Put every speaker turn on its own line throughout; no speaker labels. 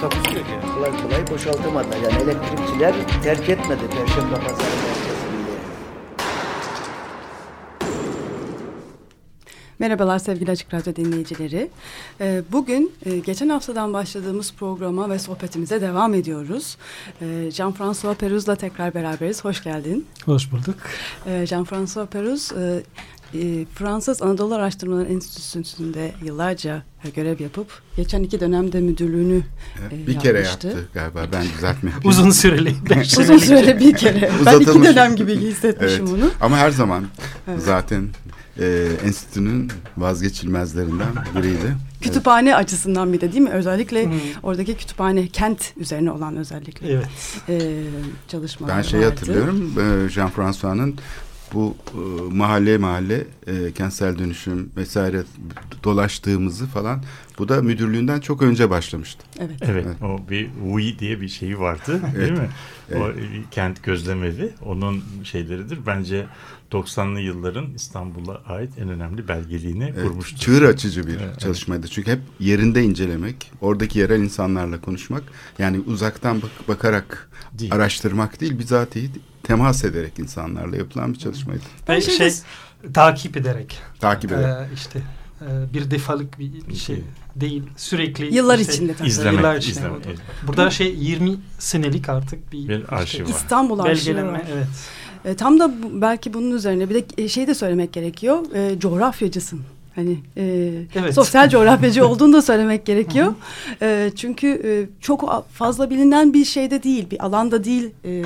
Takusu yok yani.
kolay kolay boşaltamadılar. Yani elektrikçiler terk etmedi Perşembe Pazarı merkezini.
Merhabalar sevgili Açık Radyo dinleyicileri. Ee, Bugün e, geçen haftadan başladığımız programa ve sohbetimize devam ediyoruz. Ee, Jean-François Peruz'la tekrar beraberiz. Hoş geldin.
Hoş bulduk.
Ee, Jean-François Peruz, e, e, Fransız Anadolu Araştırmaları Enstitüsü'nde yıllarca görev yapıp geçen iki dönemde müdürlüğünü e,
bir kere
yapmıştı.
yaptı galiba. Ben düzeltme yapayım.
Uzun süreli.
Uzun süreli bir kere. ben iki dönem gibi hissetmişim
Evet.
onu.
Ama her zaman
Evet.
zaten e, enstitünün vazgeçilmezlerinden biriydi.
Kütüphane açısından bir de değil mi? Özellikle
Hmm.
oradaki kütüphane kent üzerine olan özellikle
Evet.
e, çalışmalar
Ben şeyi
vardı.
hatırlıyorum. e, Jean-François'nın bu e, mahalle mahalle e, kentsel dönüşüm vesaire dolaştığımızı falan bu da müdürlüğünden çok önce başlamıştı.
Evet.
Evet.
Evet.
O bir UI diye bir şey vardı değil
Evet.
mi? O
Evet.
e, kent gözlemevi onun şeyleridir. Bence 90'lı yılların İstanbul'a ait en önemli belgeliğini
Evet,
kurmuştur.
çığır açıcı bir
Evet.
çalışmaydı. Çünkü hep yerinde incelemek, oradaki yerel insanlarla konuşmak, yani uzaktan bak- bakarak
Değil.
araştırmak değil, bizatihi temas ederek insanlarla yapılan bir çalışmaydı.
Ben
Ve
şeyde-
şey takip ederek
Takip ederek.
e, işte e, bir defalık bir, şey değil sürekli
Yıllar
işte,
içinde tabii.
İzlemek,
Yıllar içinde
izlemek.
Burada şey 20 senelik artık bir,
Bir arşiv var.
İstanbul arşivi
belgelenme
var.
evet.
E, tam da bu- belki bunun üzerine bir de şey de söylemek gerekiyor. E, coğrafyacısın. Hani e,
Evet.
sosyal coğrafyacı olduğunu da söylemek gerekiyor. E, çünkü e, çok fazla bilinen bir şeyde değil, bir alanda değil. e,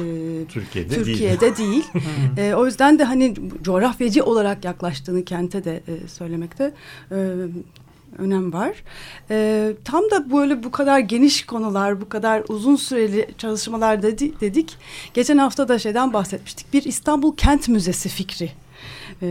Türkiye'de, değil.
Türkiye'de değil. E, o yüzden de hani coğrafyacı olarak yaklaştığını kente de e, söylemekte e, önem var. E, tam da böyle bu kadar geniş konular, bu kadar uzun süreli çalışmalar dedi, dedik. Geçen hafta da şeyden bahsetmiştik. Bir İstanbul Kent Müzesi fikri. E,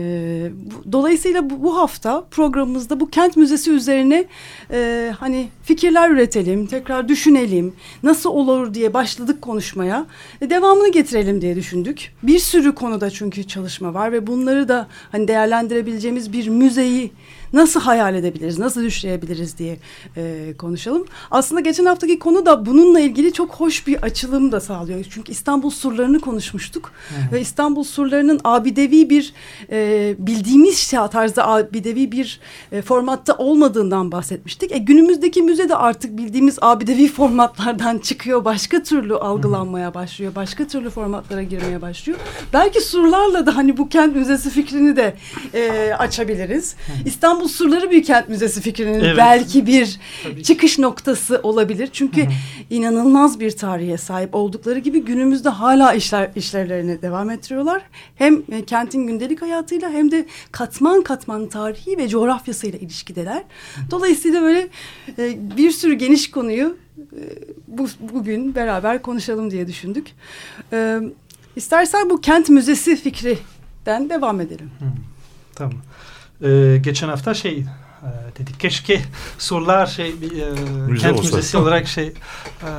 bu- dolayısıyla bu, bu hafta programımızda bu kent müzesi üzerine e, hani fikirler üretelim, tekrar düşünelim, nasıl olur diye başladık konuşmaya. E, devamını getirelim diye düşündük. Bir sürü konuda çünkü çalışma var ve bunları da hani değerlendirebileceğimiz bir müzeyi nasıl hayal edebiliriz, nasıl düşleyebiliriz diye e, konuşalım. Aslında geçen haftaki konu da bununla ilgili çok hoş bir açılım da sağlıyor. Çünkü İstanbul surlarını konuşmuştuk ve İstanbul surlarının abidevi bir e, bildiğimiz şey- tarzda abidevi bir e, formatta olmadığından bahsetmiştik. E, günümüzdeki müze de artık bildiğimiz abidevi formatlardan çıkıyor. Başka türlü algılanmaya başlıyor. Başka türlü formatlara girmeye başlıyor. Belki surlarla da hani bu kent müzesi fikrini de e, açabiliriz. İstanbul surları bir kent müzesi fikrinin
Evet.
belki bir
Tabii.
çıkış noktası olabilir. Çünkü inanılmaz bir tarihe sahip oldukları gibi günümüzde hala işler, işlevlerini devam ettiriyorlar. Hem e, kentin gündelik hayatıyla hem de katman katman tarihi ve coğrafyasıyla ilişkideler. Dolayısıyla böyle e, bir sürü geniş konuyu e, bu, bugün beraber konuşalım diye düşündük. E, istersen bu kent müzesi fikrinden devam edelim.
Tamam. Ee, geçen hafta şey e, dedik keşke sorular şey e,
Müze
kent
olsa.
müzesi olarak şey e,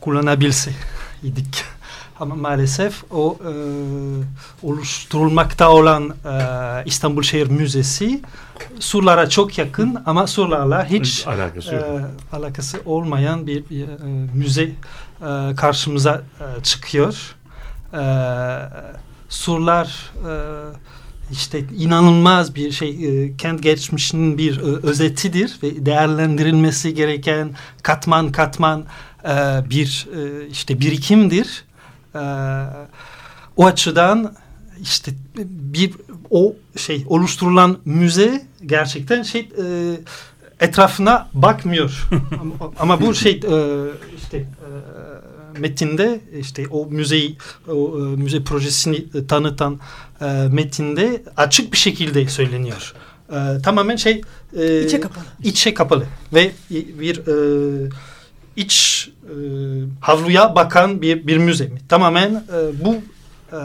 kullanabilse idik. Ama maalesef o e, oluşturulmakta olan e, İstanbul Şehir Müzesi surlara çok yakın ama surlarla hiç
alakası yok.
e, alakası olmayan bir, bir, e, müze e, karşımıza e, çıkıyor. E, surlar e, işte inanılmaz bir şey e, kent geçmişinin bir e, özetidir ve değerlendirilmesi gereken katman katman e, bir e, işte birikimdir. E, o açıdan işte bir o şey oluşturulan müze gerçekten şey e, etrafına bakmıyor. ama, ama bu şey e, işte e, metinde işte o müzeyi o e, müze projesini e, tanıtan e, metinde açık bir şekilde söyleniyor. E, tamamen şey e,
İçe kapalı.
içe kapalı ve bir e, iç e, havluya bakan bir bir müze mi? Tamamen e, bu e,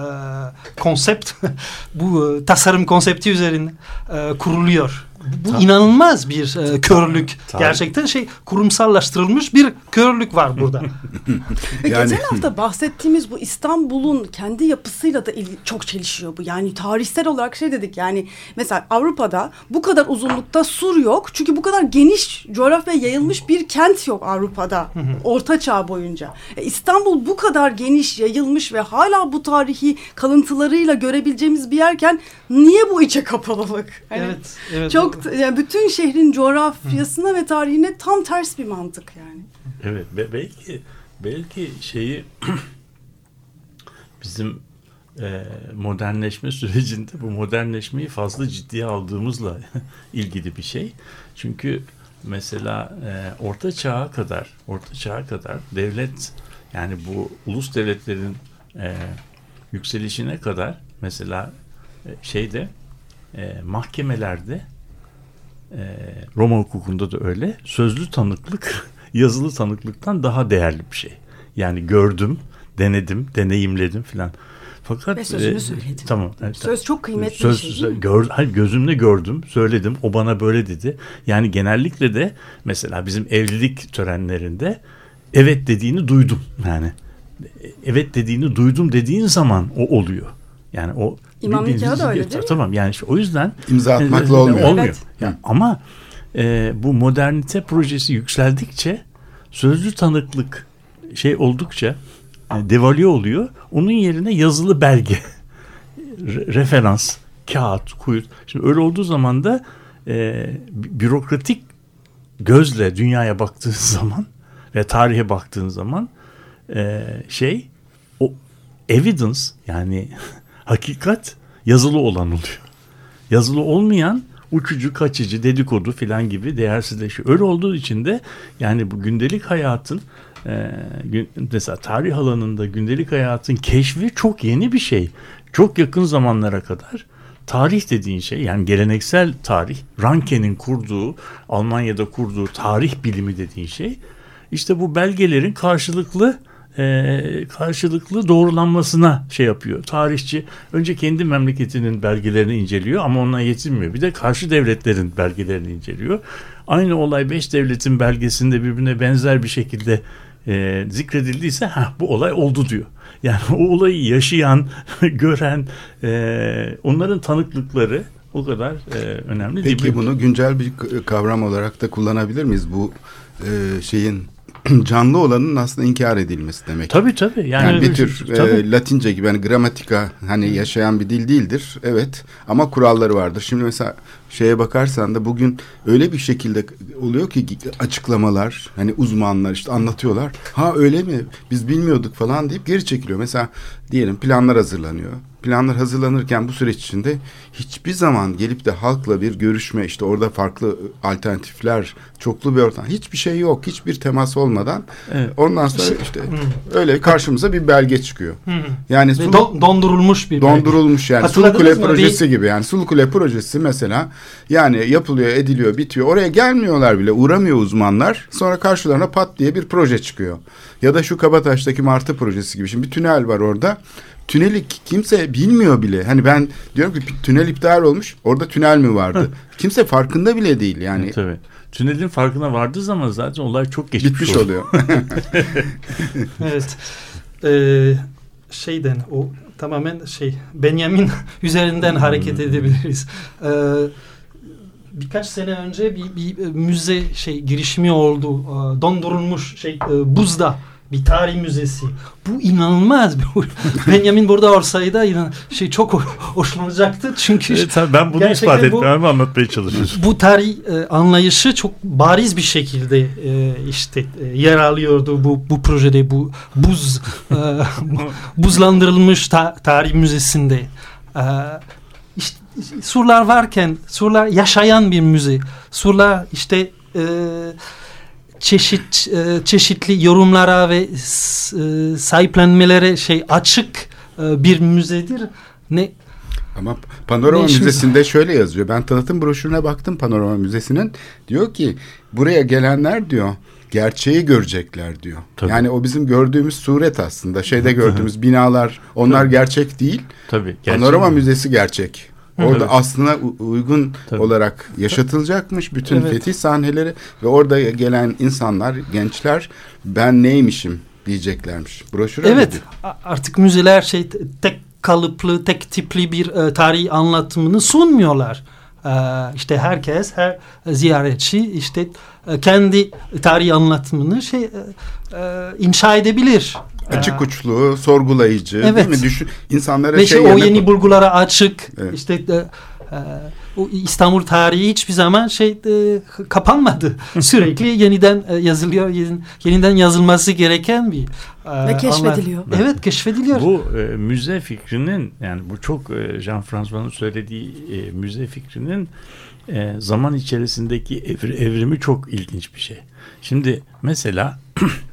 konsept, bu e, tasarım konsepti üzerine e, kuruluyor. Bu
Ta-
inanılmaz bir e, körlük.
Ta-
Gerçekten şey kurumsallaştırılmış bir körlük var burada.
Ve
Yani-
geçen hafta bahsettiğimiz bu İstanbul'un kendi yapısıyla da çok çelişiyor bu. Yani tarihsel olarak şey dedik yani mesela Avrupa'da bu kadar uzunlukta sur yok. Çünkü bu kadar geniş coğrafya yayılmış bir kent yok Avrupa'da Orta Çağ boyunca. E, İstanbul bu kadar geniş yayılmış ve hala bu tarihi kalıntılarıyla görebileceğimiz bir yerken niye bu içe kapalılık? Hani
evet, evet.
Çok yani bütün şehrin coğrafyasına ve tarihine tam ters bir mantık yani.
Evet ve belki belki şeyi bizim e, modernleşme sürecinde bu modernleşmeyi fazla ciddiye aldığımızla ilgili bir şey. Çünkü mesela e, orta çağa kadar orta çağa kadar devlet yani bu ulus devletlerin e, yükselişine kadar mesela e, şeyde e, mahkemelerde Roma hukukunda da öyle sözlü tanıklık yazılı tanıklıktan daha değerli bir şey. Yani gördüm, denedim, deneyimledim filan. Fakat
Ve sözünü söyledin.
Tamam. evet,
Söz çok kıymetli
Söz,
bir şey değil mi?
gör, hayır, gözümle gördüm, söyledim. O bana böyle dedi. Yani genellikle de mesela bizim evlilik törenlerinde evet dediğini duydum. Yani evet dediğini duydum dediğin zaman o oluyor. Yani o
İmam
bir-
nikahı da öyle değil mi?
Tamam yani işte o yüzden
İmza atmakla
e,
olmuyor.
Olmuyor.
Evet.
Yani ama e, bu modernite projesi yükseldikçe sözlü tanıklık şey oldukça e, devalüe oluyor. Onun yerine yazılı belge, re- referans, kağıt, kuyut. Şimdi öyle olduğu zaman da e, bü- bürokratik gözle dünyaya baktığın zaman ve tarihe baktığın zaman e, şey o evidence yani hakikat yazılı olan oluyor. Yazılı olmayan uçucu, kaçıcı, dedikodu filan gibi değersizleşiyor. Öyle olduğu için de yani bu gündelik hayatın e, mesela tarih alanında gündelik hayatın keşfi çok yeni bir şey. Çok yakın zamanlara kadar tarih dediğin şey yani geleneksel tarih, Ranke'nin kurduğu, Almanya'da kurduğu tarih bilimi dediğin şey işte bu belgelerin karşılıklı e, karşılıklı doğrulanmasına şey yapıyor. Tarihçi önce kendi memleketinin belgelerini inceliyor ama onunla yetinmiyor. Bir de karşı devletlerin belgelerini inceliyor. Aynı olay beş devletin belgesinde birbirine benzer bir şekilde e, zikredildiyse ha bu olay oldu diyor. Yani o olayı yaşayan, gören, e, onların tanıklıkları o kadar e, önemli. değil.
Peki bunu güncel bir kavram olarak da kullanabilir miyiz? Bu e, şeyin canlı olanın aslında inkar edilmesi demek.
Tabii tabii. Yani,
Yani bir tür
tabii.
e, Latince gibi hani gramatika hani yaşayan bir dil değildir. Evet ama kuralları vardır. Şimdi mesela şeye bakarsan da bugün öyle bir şekilde oluyor ki açıklamalar hani uzmanlar işte anlatıyorlar. Ha öyle mi? Biz bilmiyorduk falan deyip geri çekiliyor. Mesela diyelim planlar hazırlanıyor. Planlar hazırlanırken bu süreç içinde hiçbir zaman gelip de halkla bir görüşme işte orada farklı alternatifler, çoklu bir ortam hiçbir şey yok. Hiçbir temas olmadan
Evet.
ondan sonra işte öyle karşımıza bir belge çıkıyor. Yani Sulu-
don- dondurulmuş bir belge.
dondurulmuş yani Sulu
Hatırladınız
Kule
mı?
projesi gibi yani Sulu Kule projesi mesela yani yapılıyor ediliyor bitiyor oraya gelmiyorlar bile uğramıyor uzmanlar sonra karşılarına pat diye bir proje çıkıyor ya da şu Kabataş'taki Martı projesi gibi şimdi bir tünel var orada tüneli ki- kimse bilmiyor bile hani ben diyorum ki tünel iptal olmuş orada tünel mi vardı kimse farkında bile değil yani
Evet, tabii. Tünelin farkına vardığı zaman zaten olay çok geçmiş
bitmiş
oluyor.
oluyor.
Evet. Ee, şeyden o tamamen şey Benjamin üzerinden hareket edebiliriz. Ee, birkaç sene önce bir, bir müze şey girişimi oldu. Ee, dondurulmuş şey e, buzda bir tarih müzesi. Bu inanılmaz bir Benjamin burada olsaydı inan şey çok ho- hoşlanacaktı çünkü
Evet, tabii ben bunu ispat
bu-
etmem anlatmaya çalışıyorum.
bu tarih e, anlayışı çok bariz bir şekilde e, işte e, yer alıyordu bu bu projede bu buz e, buzlandırılmış ta- tarih müzesinde. E, işte surlar varken surlar yaşayan bir müze. Surlar işte e, çeşit e, çeşitli yorumlara ve e, sahiplenmelere şey açık e, bir müzedir. Ne
Ama Panorama
Ne
Müzesi'nde şöyle yazıyor. Ben tanıtım broşürüne baktım Panorama Müzesi'nin. Diyor ki buraya gelenler diyor gerçeği görecekler diyor.
Tabii.
Yani o bizim gördüğümüz suret aslında. Şeyde gördüğümüz binalar onlar gerçek değil.
Tabii. gerçek
Panorama
mi?
Müzesi gerçek. Orada
Evet.
aslına uygun
Tabii.
olarak yaşatılacakmış bütün
Evet.
fetih sahneleri ve orada gelen insanlar, gençler ben neymişim diyeceklermiş. Broşür
Evet a- artık müzeler şey te- tek kalıplı, tek tipli bir e, tarih anlatımını sunmuyorlar. E, işte herkes, her ziyaretçi işte e, kendi tarih anlatımını şey e, e, inşa edebilir.
Açık
E,
uçlu, sorgulayıcı
Evet.
değil mi? Düşün, insanlara
ve
şey
o yeni
koy-
bulgulara açık.
Evet.
İşte e, e, İstanbul tarihi hiçbir zaman şey e, kapanmadı. Sürekli yeniden e, yazılıyor, yen- yeniden yazılması gereken bir e,
Ve keşfediliyor.
anlat- Evet, keşfediliyor.
Bu e, müze fikrinin yani bu çok e, Jean-François'ın söylediği e, müze fikrinin e, zaman içerisindeki evri- evrimi çok ilginç bir şey. Şimdi mesela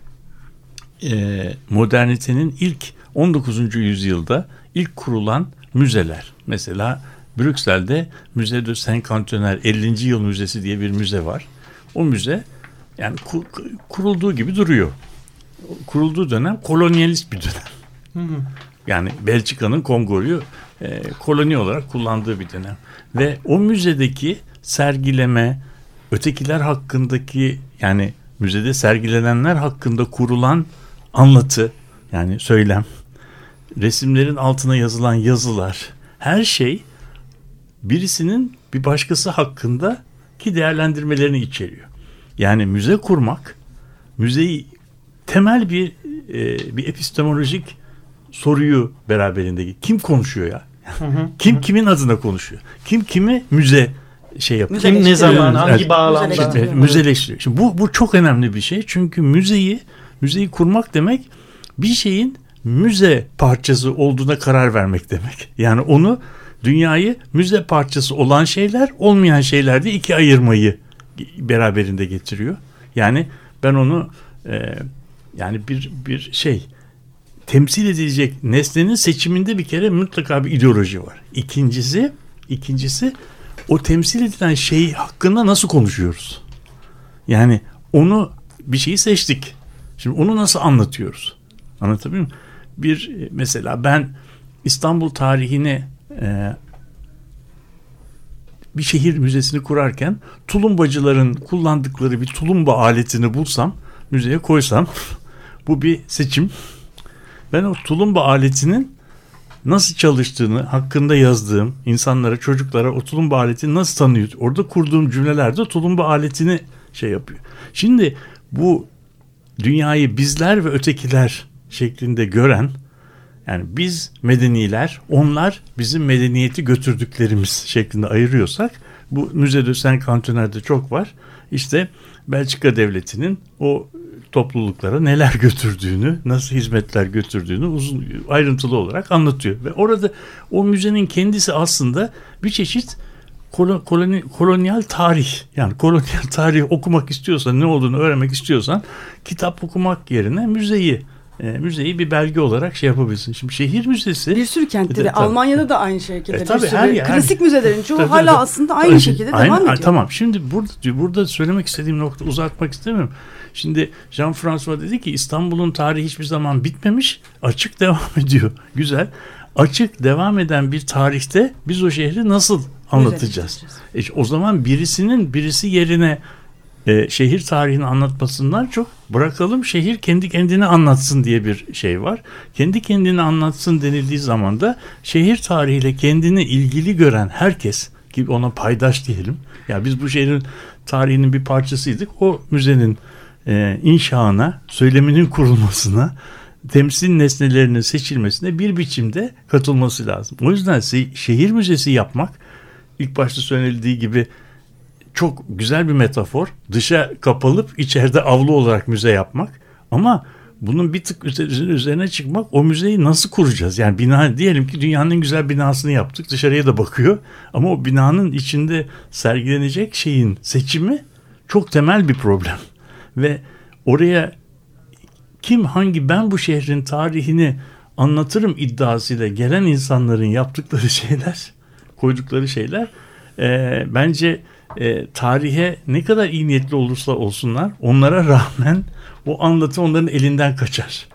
e, modernitenin ilk 19. yüzyılda ilk kurulan müzeler. Mesela Brüksel'de Müze de Saint-Cantoner 50. Yıl Müzesi diye bir müze var. O müze yani ku- kurulduğu gibi duruyor. Kurulduğu dönem kolonyalist bir dönem. Yani Belçika'nın Kongo'yu e, koloni olarak kullandığı bir dönem. Ve o müzedeki sergileme, ötekiler hakkındaki yani müzede sergilenenler hakkında kurulan anlatı yani söylem, resimlerin altına yazılan yazılar, her şey birisinin bir başkası hakkında ki değerlendirmelerini içeriyor. Yani müze kurmak, müzeyi temel bir e, bir epistemolojik soruyu beraberinde kim konuşuyor ya? kim kimin adına konuşuyor? Kim kimi müze şey yapıyor?
Kim ne zaman, hangi bağlamda?
Müzeleştiriyor. Şimdi bu bu çok önemli bir şey. Çünkü müzeyi müzeyi kurmak demek bir şeyin müze parçası olduğuna karar vermek demek. Yani onu dünyayı müze parçası olan şeyler olmayan şeyler diye iki ayırmayı beraberinde getiriyor. Yani ben onu e, yani bir bir şey temsil edilecek nesnenin seçiminde bir kere mutlaka bir ideoloji var. İkincisi ikincisi o temsil edilen şey hakkında nasıl konuşuyoruz? Yani onu bir şeyi seçtik. Şimdi onu nasıl anlatıyoruz? Anlatabiliyor muyum? Bir e, mesela ben İstanbul tarihini e, bir şehir müzesini kurarken tulumbacıların kullandıkları bir tulumba aletini bulsam müzeye koysam bu bir seçim. Ben o tulumba aletinin nasıl çalıştığını hakkında yazdığım insanlara, çocuklara o tulumba aletini nasıl tanıyor? Orada kurduğum cümlelerde tulumba aletini şey yapıyor. Şimdi bu dünyayı bizler ve ötekiler şeklinde gören yani biz medeniler, onlar bizim medeniyeti götürdüklerimiz şeklinde ayırıyorsak bu Müze Saint Cantoner'de çok var. İşte Belçika devletinin o topluluklara neler götürdüğünü, nasıl hizmetler götürdüğünü uzun ayrıntılı olarak anlatıyor. Ve orada o müzenin kendisi aslında bir çeşit koloni, kolonyal tarih. Yani kolonyal tarih okumak istiyorsan, ne olduğunu öğrenmek istiyorsan kitap okumak yerine müzeyi e, müzeyi bir belge olarak şey yapabilirsin. Şimdi şehir müzesi
Bir sürü kentte de
tabii.
Almanya'da da aynı şekilde.
E,
bir
tabii,
sürü
her yer-
klasik
her-
müzelerin çoğu
Tabii,
hala
tabii.
aslında aynı
Tabii.
şekilde
Aynen,
devam ediyor.
Tamam. Şimdi burada burada söylemek istediğim nokta uzatmak istemiyorum. Şimdi Jean-François dedi ki İstanbul'un tarihi hiçbir zaman bitmemiş. Açık devam ediyor. Güzel. Açık devam eden bir tarihte biz o şehri nasıl anlatacağız? E, o zaman birisinin birisi yerine e, şehir tarihini anlatmasından çok bırakalım şehir kendi kendine anlatsın diye bir şey var. Kendi kendini anlatsın denildiği zaman da şehir tarihiyle kendini ilgili gören herkes ki ona paydaş diyelim. Ya biz bu şehrin tarihinin bir parçasıydık. O müzenin e, inşaına, söyleminin kurulmasına, temsil nesnelerinin seçilmesine bir biçimde katılması lazım. O yüzden şehir müzesi yapmak ilk başta söylenildiği gibi çok güzel bir metafor. Dışa kapalıp içeride avlu olarak müze yapmak. Ama bunun bir tık üzerine çıkmak o müzeyi nasıl kuracağız? Yani bina diyelim ki dünyanın en güzel binasını yaptık. Dışarıya da bakıyor. Ama o binanın içinde sergilenecek şeyin seçimi çok temel bir problem. Ve oraya kim hangi ben bu şehrin tarihini anlatırım iddiasıyla gelen insanların yaptıkları şeyler, koydukları şeyler e, bence e, tarihe ne kadar iyi niyetli olursa olsunlar onlara rağmen o anlatı onların elinden kaçar.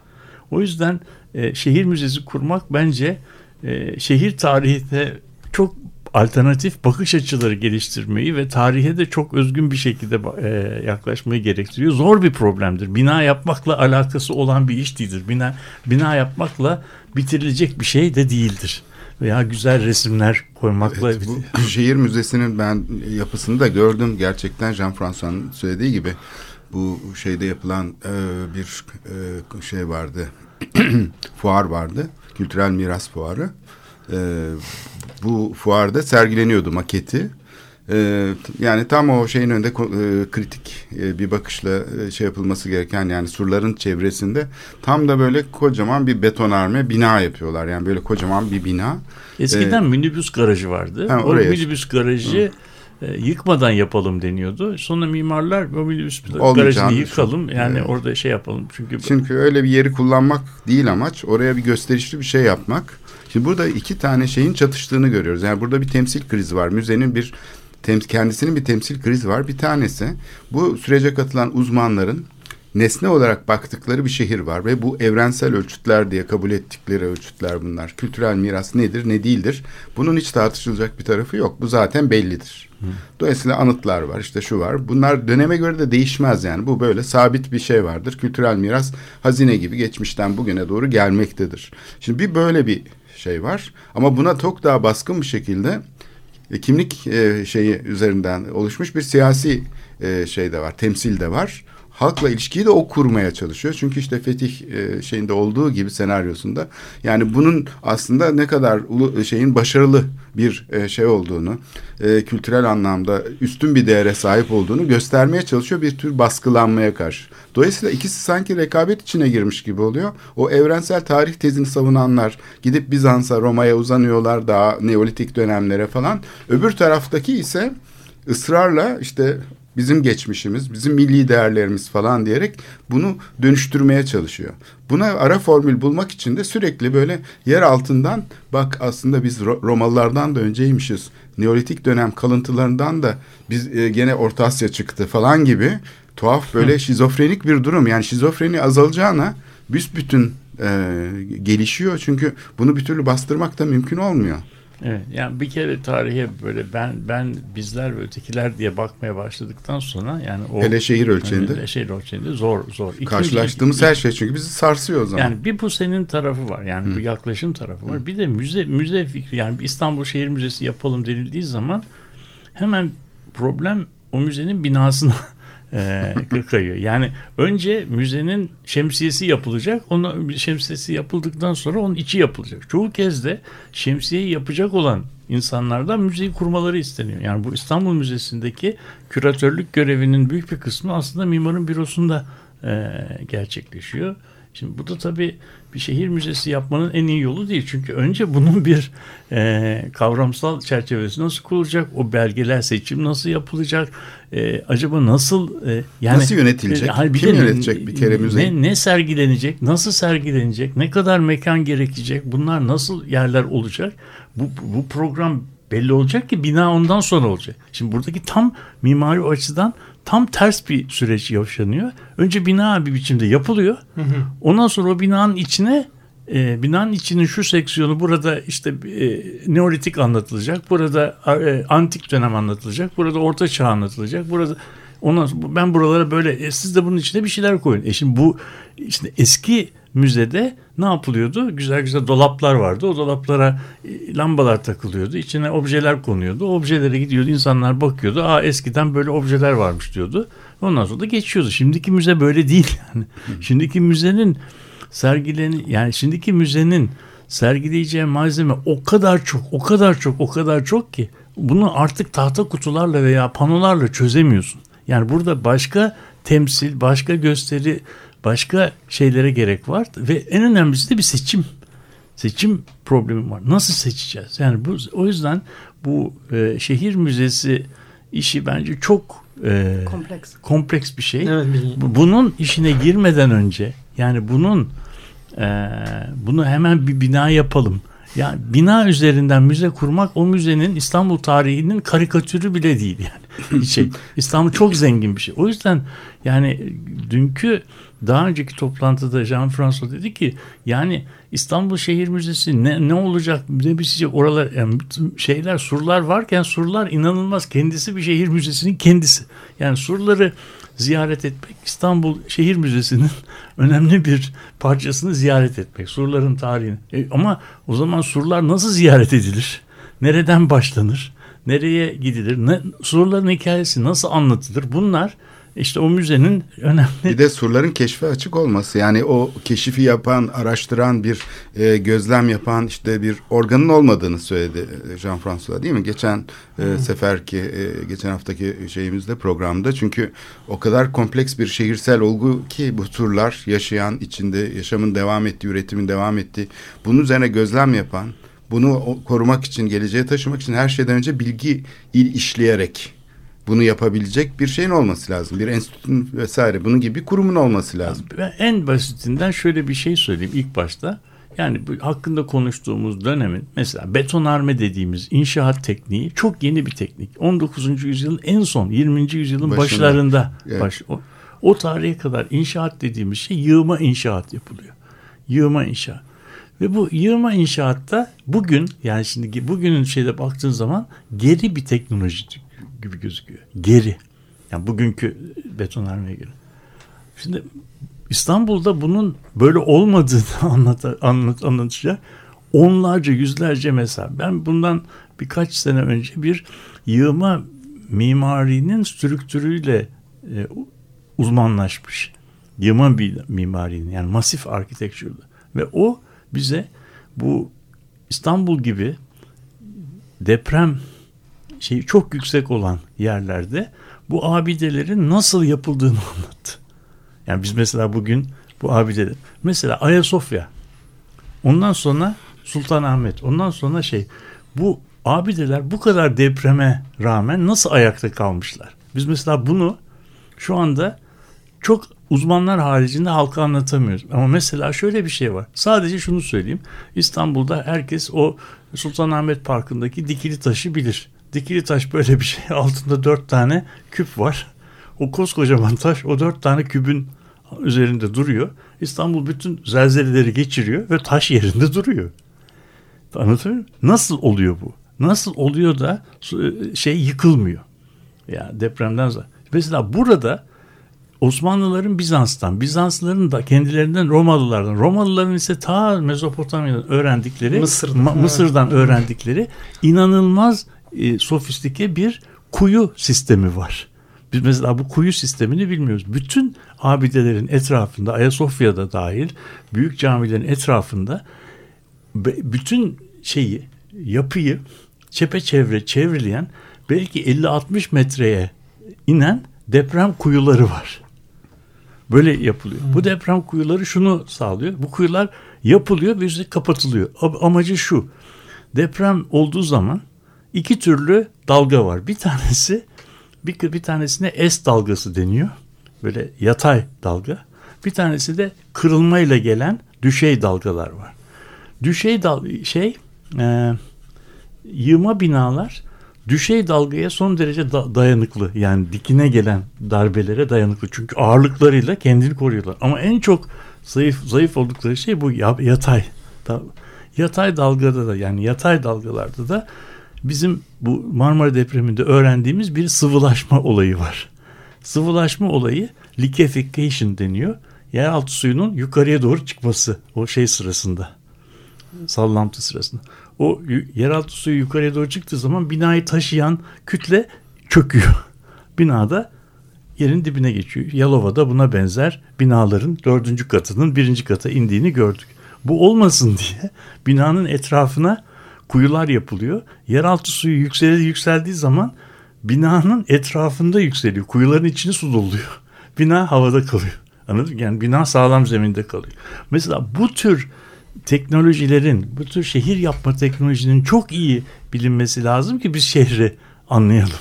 O yüzden e, şehir müzesi kurmak bence e, şehir tarihine çok alternatif bakış açıları geliştirmeyi ve tarihe de çok özgün bir şekilde e, yaklaşmayı gerektiriyor. Zor bir problemdir. Bina yapmakla alakası olan bir iş değildir. Bina bina yapmakla bitirilecek bir şey de değildir. Veya güzel resimler koymakla
Evet, bu şehir müzesinin ben yapısını da gördüm. Gerçekten Jean-François'ın söylediği gibi bu şeyde yapılan e, bir e, şey vardı. fuar vardı. Kültürel miras fuarı. E, bu fuarda sergileniyordu maketi. E, yani tam o şeyin önünde e, kritik e, bir bakışla e, şey yapılması gereken yani surların çevresinde tam da böyle kocaman bir betonarme bina yapıyorlar. Yani böyle kocaman bir bina.
Eskiden ee, minibüs garajı vardı. Ha, o minibüs garajı Hı. e, yıkmadan yapalım deniyordu. Sonra mimarlar o minibüs garajını yıkalım. Yani evet. orada şey yapalım. Çünkü
Çünkü öyle bir yeri kullanmak değil amaç. Oraya bir gösterişli bir şey yapmak. Şimdi burada iki tane şeyin çatıştığını görüyoruz. Yani burada bir temsil krizi var. Müzenin bir kendisinin bir temsil krizi var. Bir tanesi bu sürece katılan uzmanların nesne olarak baktıkları bir şehir var ve bu evrensel ölçütler diye kabul ettikleri ölçütler bunlar. Kültürel miras nedir, ne değildir? Bunun hiç tartışılacak bir tarafı yok. Bu zaten bellidir. Hı. Dolayısıyla anıtlar var, işte şu var. Bunlar döneme göre de değişmez yani. Bu böyle sabit bir şey vardır. Kültürel miras hazine gibi geçmişten bugüne doğru gelmektedir. Şimdi bir böyle bir şey var. Ama buna çok daha baskın bir şekilde e, kimlik e, şeyi üzerinden oluşmuş bir siyasi e, şey de var, temsil de var halkla ilişkiyi de o kurmaya çalışıyor. Çünkü işte Fetih e, şeyinde olduğu gibi senaryosunda yani bunun aslında ne kadar ulu, şeyin başarılı bir e, şey olduğunu, e, kültürel anlamda üstün bir değere sahip olduğunu göstermeye çalışıyor bir tür baskılanmaya karşı. Dolayısıyla ikisi sanki rekabet içine girmiş gibi oluyor. O evrensel tarih tezini savunanlar gidip Bizans'a, Roma'ya uzanıyorlar daha Neolitik dönemlere falan. Öbür taraftaki ise ısrarla işte bizim geçmişimiz, bizim milli değerlerimiz falan diyerek bunu dönüştürmeye çalışıyor. Buna ara formül bulmak için de sürekli böyle yer altından bak aslında biz Romalılardan da önceymişiz. Neolitik dönem kalıntılarından da biz e, gene Orta Asya çıktı falan gibi tuhaf böyle şizofrenik bir durum. Yani şizofreni azalacağına büsbütün e, gelişiyor. Çünkü bunu bir türlü bastırmak da mümkün olmuyor.
Evet, yani bir kere tarihe böyle ben ben bizler ve ötekiler diye bakmaya başladıktan sonra yani o
hele şehir ölçeğinde
hele şehir ölçeğinde zor zor.
İkinci, Karşılaştığımız iki, her şey çünkü bizi sarsıyor o zaman.
Yani bir bu senin tarafı var. Yani Hı. bu yaklaşım tarafı var. Hı. Bir de müze müze fikri yani İstanbul Şehir Müzesi yapalım denildiği zaman hemen problem o müzenin binasına e, kayıyor. Yani önce müzenin şemsiyesi yapılacak. Onun şemsiyesi yapıldıktan sonra onun içi yapılacak. Çoğu kez de şemsiyeyi yapacak olan insanlardan müzeyi kurmaları isteniyor. Yani bu İstanbul Müzesi'ndeki küratörlük görevinin büyük bir kısmı aslında mimarın bürosunda e, gerçekleşiyor. Şimdi bu da tabii bir şehir müzesi yapmanın en iyi yolu değil. Çünkü önce bunun bir e, kavramsal çerçevesi nasıl kurulacak? O belgeler seçim nasıl yapılacak? E, acaba nasıl e,
yani nasıl yönetilecek? E, Kim de, yönetecek bir kere müzeyi?
Ne, ne sergilenecek? Nasıl sergilenecek? Ne kadar mekan gerekecek? Bunlar nasıl yerler olacak? Bu, bu program belli olacak ki bina ondan sonra olacak. Şimdi buradaki tam mimari açıdan tam ters bir süreç yaşanıyor. Önce bina bir biçimde yapılıyor. Hı hı. Ondan sonra o binanın içine e, binanın içinin şu seksiyonu burada işte e, Neolitik anlatılacak. Burada e, antik dönem anlatılacak. Burada orta çağ anlatılacak. Burada ondan sonra ben buralara böyle e, siz de bunun içine bir şeyler koyun. E şimdi bu işte eski müzede ne yapılıyordu? Güzel güzel dolaplar vardı. O dolaplara e, lambalar takılıyordu. İçine objeler konuyordu. O objelere gidiyordu. insanlar bakıyordu. Aa eskiden böyle objeler varmış diyordu. Ondan sonra da geçiyordu. Şimdiki müze böyle değil yani. Şimdiki müzenin sergileni yani şimdiki müzenin sergileyeceği malzeme o kadar çok, o kadar çok, o kadar çok ki bunu artık tahta kutularla veya panolarla çözemiyorsun. Yani burada başka temsil, başka gösteri başka şeylere gerek var ve en önemlisi de bir seçim seçim problemi var. Nasıl seçeceğiz? Yani bu o yüzden bu e, şehir müzesi işi bence çok e, kompleks kompleks bir şey. Evet, bunun işine girmeden önce yani bunun e, bunu hemen bir bina yapalım. Yani bina üzerinden müze kurmak o müzenin İstanbul tarihinin karikatürü bile değil yani. şey. İstanbul çok zengin bir şey. O yüzden yani dünkü daha önceki toplantıda Jean-François dedi ki yani İstanbul Şehir Müzesi ne, ne olacak ne bitecek oralar yani şeyler surlar varken surlar inanılmaz kendisi bir şehir müzesinin kendisi. Yani surları ziyaret etmek İstanbul Şehir Müzesi'nin önemli bir parçasını ziyaret etmek. Surların tarihini. E, ama o zaman surlar nasıl ziyaret edilir? Nereden başlanır? Nereye gidilir? Ne, surların hikayesi nasıl anlatılır? Bunlar işte o müzenin önemli...
Bir de surların keşfe açık olması. Yani o keşifi yapan, araştıran bir e, gözlem yapan işte bir organın olmadığını söyledi e, Jean-François değil mi? Geçen e, seferki, e, geçen haftaki şeyimizde programda. Çünkü o kadar kompleks bir şehirsel olgu ki bu turlar yaşayan, içinde yaşamın devam ettiği, üretimin devam ettiği, bunun üzerine gözlem yapan, bunu korumak için, geleceğe taşımak için her şeyden önce bilgi il işleyerek bunu yapabilecek bir şeyin olması lazım. Bir enstitünün vesaire bunun gibi bir kurumun olması lazım.
Ben en basitinden şöyle bir şey söyleyeyim ilk başta. Yani bu hakkında konuştuğumuz dönemin mesela betonarme dediğimiz inşaat tekniği çok yeni bir teknik. 19. yüzyılın en son 20. yüzyılın Başında, başlarında evet. baş, o, o tarihe kadar inşaat dediğimiz şey yığma inşaat yapılıyor. Yığma inşaat. Ve bu yığma inşaatta bugün yani şimdi bugünün şeyde baktığın zaman geri bir teknoloji gibi gözüküyor. Geri. Yani bugünkü betonarmeye göre. Şimdi İstanbul'da bunun böyle olmadığını anlat, anlat, anlatacak onlarca yüzlerce mesela. Ben bundan birkaç sene önce bir yığma mimarinin strüktürüyle e, uzmanlaşmış. Yığma bir mimarinin yani masif architecture'da. Ve o bize bu İstanbul gibi deprem şey çok yüksek olan yerlerde bu abidelerin nasıl yapıldığını anlattı. Yani biz mesela bugün bu abideler mesela Ayasofya ondan sonra Sultanahmet ondan sonra şey bu abideler bu kadar depreme rağmen nasıl ayakta kalmışlar? Biz mesela bunu şu anda çok uzmanlar haricinde halka anlatamıyoruz. Ama mesela şöyle bir şey var. Sadece şunu söyleyeyim. İstanbul'da herkes o Sultanahmet Parkı'ndaki dikili taşı bilir. Dikili taş böyle bir şey. Altında dört tane küp var. O koskocaman taş o dört tane kübün üzerinde duruyor. İstanbul bütün zelzeleleri geçiriyor ve taş yerinde duruyor. Anlatıyor muyum? Nasıl oluyor bu? Nasıl oluyor da şey yıkılmıyor? Ya yani depremden sonra. Mesela burada Osmanlıların Bizans'tan, Bizanslıların da kendilerinden Romalılardan, Romalıların ise ta Mezopotamya'dan öğrendikleri, Mısır'dan, Ma- Mısır'dan öğrendikleri inanılmaz e, sofistike bir kuyu sistemi var. Biz mesela bu kuyu sistemini bilmiyoruz. Bütün abidelerin etrafında, Ayasofya'da dahil, büyük camilerin etrafında bütün şeyi, yapıyı çepeçevre çevrileyen belki 50-60 metreye inen deprem kuyuları var. Böyle yapılıyor. Hmm. Bu deprem kuyuları şunu sağlıyor. Bu kuyular yapılıyor ve üstü kapatılıyor. Amacı şu. Deprem olduğu zaman iki türlü dalga var. Bir tanesi bir, bir tanesine S dalgası deniyor. Böyle yatay dalga. Bir tanesi de kırılmayla gelen düşey dalgalar var. Düşey dal şey e, yığma binalar düşey dalgaya son derece da- dayanıklı. Yani dikine gelen darbelere dayanıklı. Çünkü ağırlıklarıyla kendini koruyorlar. Ama en çok zayıf zayıf oldukları şey bu yatay. Yatay dalgada da yani yatay dalgalarda da bizim bu Marmara depreminde öğrendiğimiz bir sıvılaşma olayı var. Sıvılaşma olayı liquefaction deniyor. Yeraltı suyunun yukarıya doğru çıkması o şey sırasında. Sallantı sırasında. O yeraltı suyu yukarıya doğru çıktığı zaman binayı taşıyan kütle çöküyor. Binada yerin dibine geçiyor. Yalova'da buna benzer binaların dördüncü katının birinci kata indiğini gördük. Bu olmasın diye binanın etrafına kuyular yapılıyor. Yeraltı suyu yükseldi yükseldiği zaman binanın etrafında yükseliyor. Kuyuların içine su doluyor. Bina havada kalıyor. Anladın mı? Yani bina sağlam zeminde kalıyor. Mesela bu tür teknolojilerin, bu tür şehir yapma teknolojinin çok iyi bilinmesi lazım ki biz şehri anlayalım.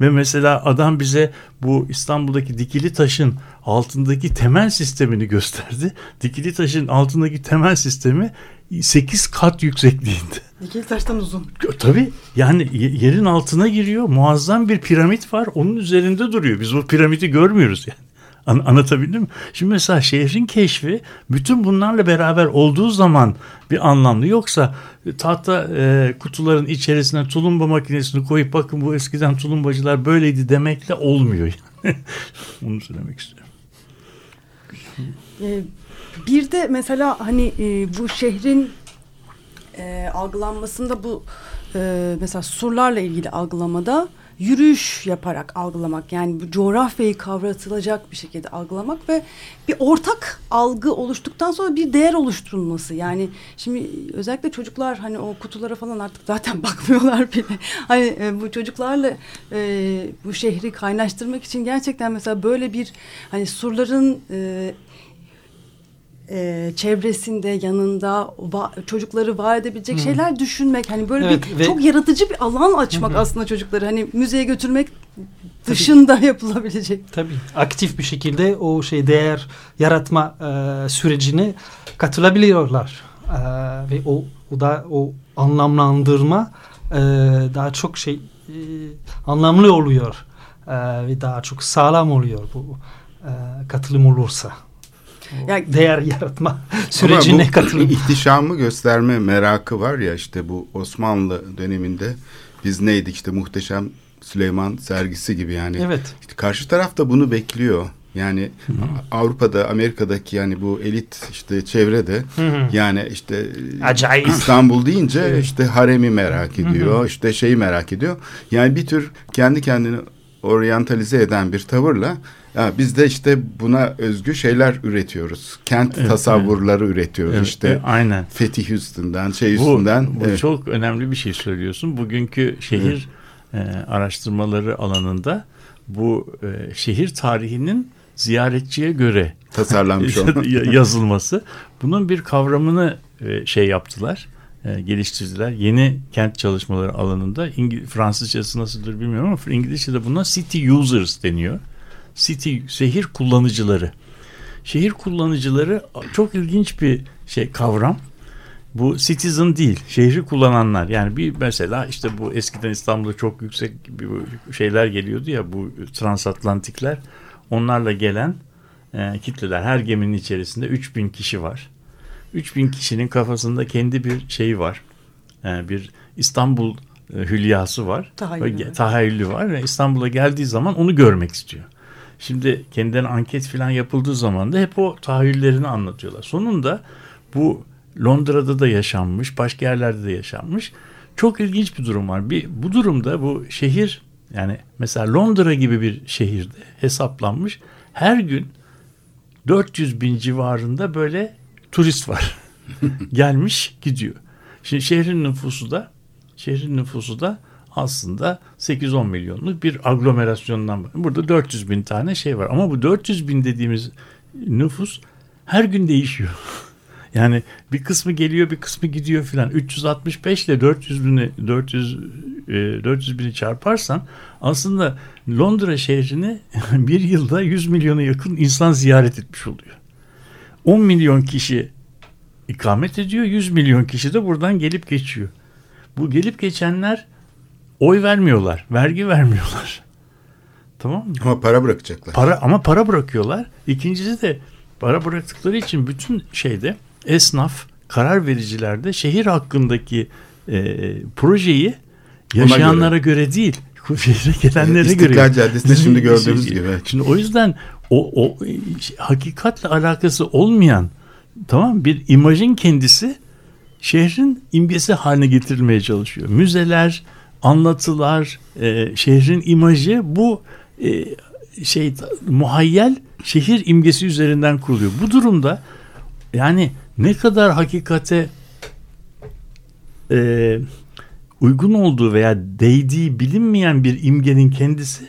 Ve mesela adam bize bu İstanbul'daki dikili taşın altındaki temel sistemini gösterdi. Dikili taşın altındaki temel sistemi 8 kat yüksekliğinde.
Dikili taştan uzun.
Tabii yani ye- yerin altına giriyor. Muazzam bir piramit var. Onun üzerinde duruyor. Biz o piramidi görmüyoruz yani. An- anlatabildim mi? Şimdi mesela şehrin keşfi bütün bunlarla beraber olduğu zaman bir anlamlı. Yoksa tahta e, kutuların içerisine tulumba makinesini koyup bakın bu eskiden tulumbacılar böyleydi demekle olmuyor. Yani. Onu söylemek istiyorum.
Ee, bir de mesela hani e, bu şehrin e, algılanmasında bu e, mesela surlarla ilgili algılamada yürüyüş yaparak algılamak yani bu coğrafyayı kavratılacak bir şekilde algılamak ve bir ortak algı oluştuktan sonra bir değer oluşturulması. Yani şimdi özellikle çocuklar hani o kutulara falan artık zaten bakmıyorlar bile. Hani e, bu çocuklarla e, bu şehri kaynaştırmak için gerçekten mesela böyle bir hani surların e, e, çevresinde yanında va- çocukları var edebilecek şeyler düşünmek hani böyle
Evet,
bir
ve-
çok yaratıcı bir alan açmak aslında çocukları hani müzeye götürmek dışında yapılabilecek.
Tabii aktif bir şekilde o şey değer yaratma e, sürecine katılabiliyorlar. E, ve o, o da o anlamlandırma e, daha çok şey e, anlamlı oluyor. E, ve daha çok sağlam oluyor bu e, katılım olursa. O
Ya-
değer yaratma sürecine katılım.
ihtişamı gösterme merakı var ya işte bu Osmanlı döneminde biz neydik işte muhteşem Süleyman sergisi gibi yani.
Evet.
İşte karşı taraf da bunu bekliyor. Yani Avrupa'da, Amerika'daki yani bu elit işte çevrede
Hı hı.
yani işte
Acayip.
İstanbul deyince işte haremi merak ediyor, işte şeyi merak ediyor. Yani bir tür kendi kendini oryantalize eden bir tavırla ya biz de işte buna özgü şeyler üretiyoruz. Kent
Evet,
tasavvurları üretiyoruz.
Evet,
işte
e, aynen.
Fetih üstünden, şey
Bu,
üstünden.
bu
evet.
çok önemli bir şey söylüyorsun. Bugünkü şehir e, araştırmaları alanında bu e, şehir tarihinin ziyaretçiye göre
tasarlanmış
yazılması. Bunun bir kavramını e, şey yaptılar, e, geliştirdiler. Yeni kent çalışmaları alanında İngil Fransızcası nasıldır bilmiyorum ama İngilizce'de buna city users deniyor. City şehir kullanıcıları. Şehir kullanıcıları çok ilginç bir şey kavram. Bu citizen değil, şehri kullananlar. Yani bir mesela işte bu eskiden İstanbul'da çok yüksek bir şeyler geliyordu ya bu transatlantikler. Onlarla gelen e, kitleler. Her geminin içerisinde 3000 kişi var. 3000 kişinin kafasında kendi bir şeyi var. E, bir İstanbul e, hülyası var.
Tahayyülü
Ve. Tahayyülü var ve İstanbul'a geldiği zaman onu görmek istiyor. Şimdi kendilerine anket falan yapıldığı zaman da hep o tahayyüllerini anlatıyorlar. Sonunda bu Londra'da da yaşanmış, başka yerlerde de yaşanmış. Çok ilginç bir durum var. Bir, bu durumda bu şehir yani mesela Londra gibi bir şehirde hesaplanmış her gün 400 bin civarında böyle turist var. Gelmiş gidiyor. Şimdi şehrin nüfusu da şehrin nüfusu da aslında 8-10 milyonluk bir aglomerasyondan var. Burada 400 bin tane şey var. Ama bu 400 bin dediğimiz nüfus her gün değişiyor. Yani bir kısmı geliyor bir kısmı gidiyor filan. 365 ile 400 bini 400 e, 400 bini çarparsan aslında Londra şehrini bir yılda 100 milyona yakın insan ziyaret etmiş oluyor. 10 milyon kişi ikamet ediyor. 100 milyon kişi de buradan gelip geçiyor. Bu gelip geçenler oy vermiyorlar. Vergi vermiyorlar. Tamam mı?
Ama para bırakacaklar.
Para ama para bırakıyorlar. İkincisi de para bıraktıkları için bütün şeyde esnaf, karar vericilerde şehir hakkındaki e, projeyi yaşayanlara göre. değil, şehre gelenlere göre.
İstiklal Caddesi'nde şimdi gördüğümüz gibi.
Şimdi o yüzden o, o hakikatle alakası olmayan tamam bir imajın kendisi şehrin imgesi haline getirilmeye çalışıyor. Müzeler, anlatılar, e, şehrin imajı bu e, şey muhayyel şehir imgesi üzerinden kuruluyor. Bu durumda yani ne kadar hakikate e, uygun olduğu veya değdiği bilinmeyen bir imgenin kendisi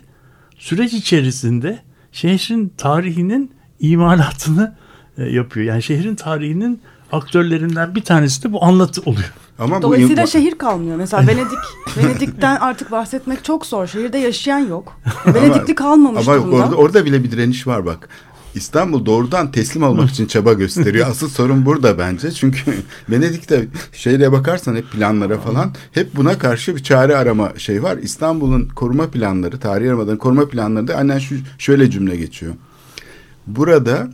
süreç içerisinde şehrin tarihinin imalatını e, yapıyor. Yani şehrin tarihinin aktörlerinden bir tanesi de bu anlatı oluyor.
Ama bu
Dolayısıyla
im-
şehir kalmıyor. Mesela Venedik, Venedik'ten artık bahsetmek çok zor. Şehirde yaşayan yok. Venedikli kalmamış
ama
durumda.
orada, orada bile bir direniş var bak. İstanbul doğrudan teslim olmak için çaba gösteriyor. Asıl sorun burada bence. Çünkü Venedik'te şeyle bakarsan hep planlara falan hep buna karşı bir çare arama şey var. İstanbul'un koruma planları, tarihi yarımada'nın koruma planlarında aynen şu şöyle cümle geçiyor. Burada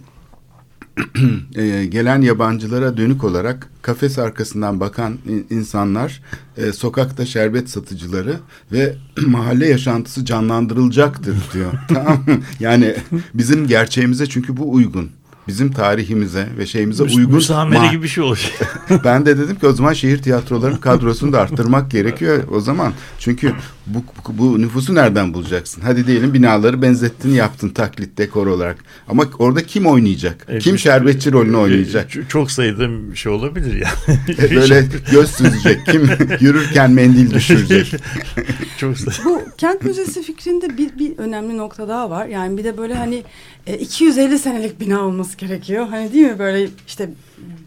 e, gelen yabancılara dönük olarak kafes arkasından bakan insanlar, e, sokakta şerbet satıcıları ve mahalle yaşantısı canlandırılacaktır diyor. tamam Yani bizim gerçeğimize çünkü bu uygun bizim tarihimize ve şeyimize
Müs
uygun.
Müsamere gibi bir şey olacak.
ben de dedim ki o zaman şehir tiyatrolarının kadrosunu da arttırmak gerekiyor o zaman. Çünkü bu, bu nüfusu nereden bulacaksın? Hadi diyelim binaları benzettin yaptın taklit dekor olarak. Ama orada kim oynayacak?
Evet,
kim şerbetçi rolünü oynayacak?
Çok sayıda bir şey olabilir yani.
E, böyle göz süzecek. Kim yürürken mendil düşürecek.
çok.
Bu kent müzesi fikrinde bir, bir önemli nokta daha var. Yani bir de böyle hani 250 senelik bina olması gerekiyor. Hani değil mi böyle işte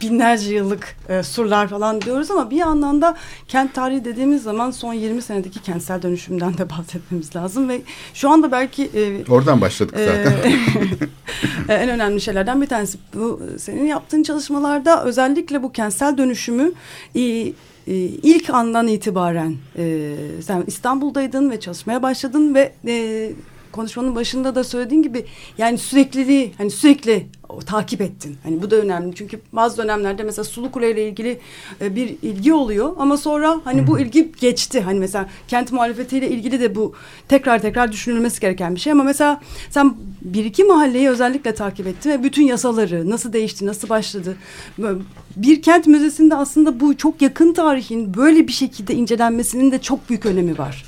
binlerce yıllık e, surlar falan diyoruz ama bir yandan da kent tarihi dediğimiz zaman son 20 senedeki kentsel dönüşümden de bahsetmemiz lazım ve şu anda belki e,
oradan başladık zaten.
E, en önemli şeylerden bir tanesi bu senin yaptığın çalışmalarda özellikle bu kentsel dönüşümü e, e, ilk andan itibaren e, sen İstanbul'daydın ve çalışmaya başladın ve e, konuşmanın başında da söylediğin gibi yani sürekliliği hani sürekli o, takip ettin. Hani bu da önemli. Çünkü bazı dönemlerde mesela Sulu Kule ile ilgili e, bir ilgi oluyor ama sonra hani bu ilgi geçti. Hani mesela kent muhalefetiyle ilgili de bu tekrar tekrar düşünülmesi gereken bir şey ama mesela sen bir iki mahalleyi özellikle takip ettin ve bütün yasaları nasıl değişti, nasıl başladı. Bir kent müzesinde aslında bu çok yakın tarihin böyle bir şekilde incelenmesinin de çok büyük önemi var.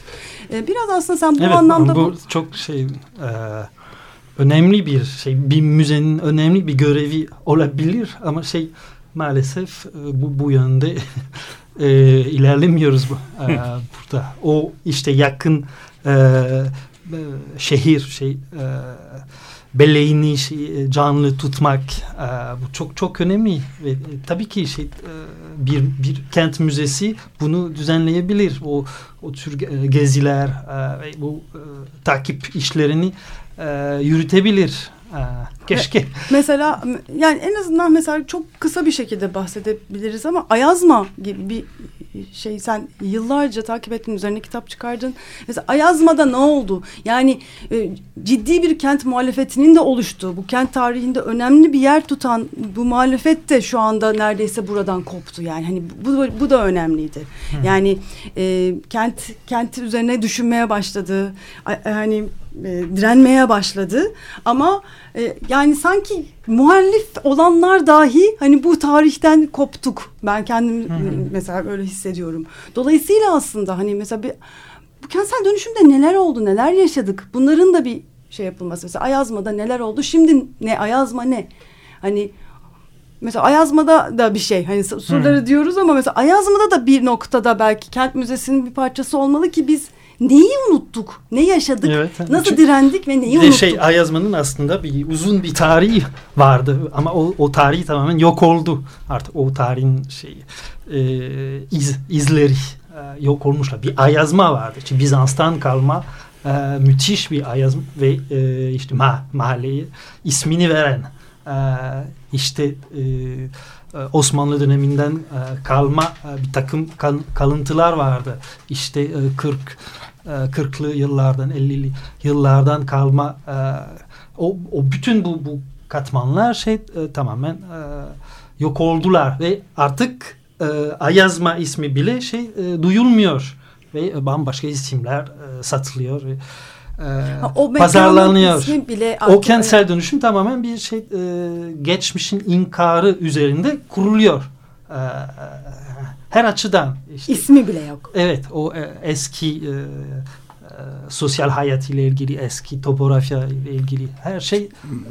E, biraz aslında sen bu
evet,
anlamda...
bu, bu çok şey... E, önemli bir şey, bir müzenin önemli bir görevi olabilir ama şey maalesef e, bu bu yönde e, ilerlemiyoruz bu, e, burada. O işte yakın e, şehir şey e, belleğini şey, canlı tutmak e, bu çok çok önemli ve e, tabii ki şey e, bir bir kent müzesi bunu düzenleyebilir o o tür geziler e, ve bu e, takip işlerini e, yürütebilir. E, keşke.
Mesela yani en azından mesela çok kısa bir şekilde bahsedebiliriz ama Ayazma gibi bir şey sen yıllarca takip ettin üzerine kitap çıkardın. Mesela Ayazma'da ne oldu? Yani e, ciddi bir kent muhalefetinin de oluştuğu, bu kent tarihinde önemli bir yer tutan bu muhalefet de şu anda neredeyse buradan koptu. Yani hani bu bu da önemliydi. Hı. Yani e, kent kenti üzerine düşünmeye başladı. Hani e, direnmeye başladı. Ama e, yani sanki muhalif olanlar dahi hani bu tarihten koptuk. Ben kendim hı hı. mesela öyle hissediyorum. Dolayısıyla aslında hani mesela bir bu kentsel dönüşümde neler oldu, neler yaşadık? Bunların da bir şey yapılması. Mesela Ayazma'da neler oldu? Şimdi ne Ayazma ne? Hani mesela Ayazma'da da bir şey hani surları hmm. diyoruz ama mesela Ayazma'da da bir noktada belki kent müzesinin bir parçası olmalı ki biz neyi unuttuk? Ne yaşadık? Evet, nasıl çünkü, direndik ve neyi unuttuk?
Şey Ayazma'nın aslında bir uzun bir tarihi vardı ama o, o tarihi tamamen yok oldu. Artık o tarihin şey e, iz, izleri e, yok olmuşlar. Bir Ayazma vardı. İşte Bizans'tan kalma e, müthiş bir Ayazma ve e, işte ma, mahalleyi ismini veren e, işte e, Osmanlı döneminden e, kalma e, bir takım kalıntılar vardı. İşte e, 40 40'lı e, yıllardan 50'li yıllardan kalma e, o, o bütün bu, bu katmanlar şey e, tamamen yok oldular ve artık Ayazma ismi bile şey duyulmuyor ve bambaşka isimler satılıyor ha, o pazarlanıyor. Bile o kentsel dönüşüm tamamen bir şey geçmişin inkarı üzerinde kuruluyor. Her açıdan.
Işte. İsmi bile yok.
Evet o e, eski e, e, sosyal hayat ile ilgili eski topografya ile ilgili her şey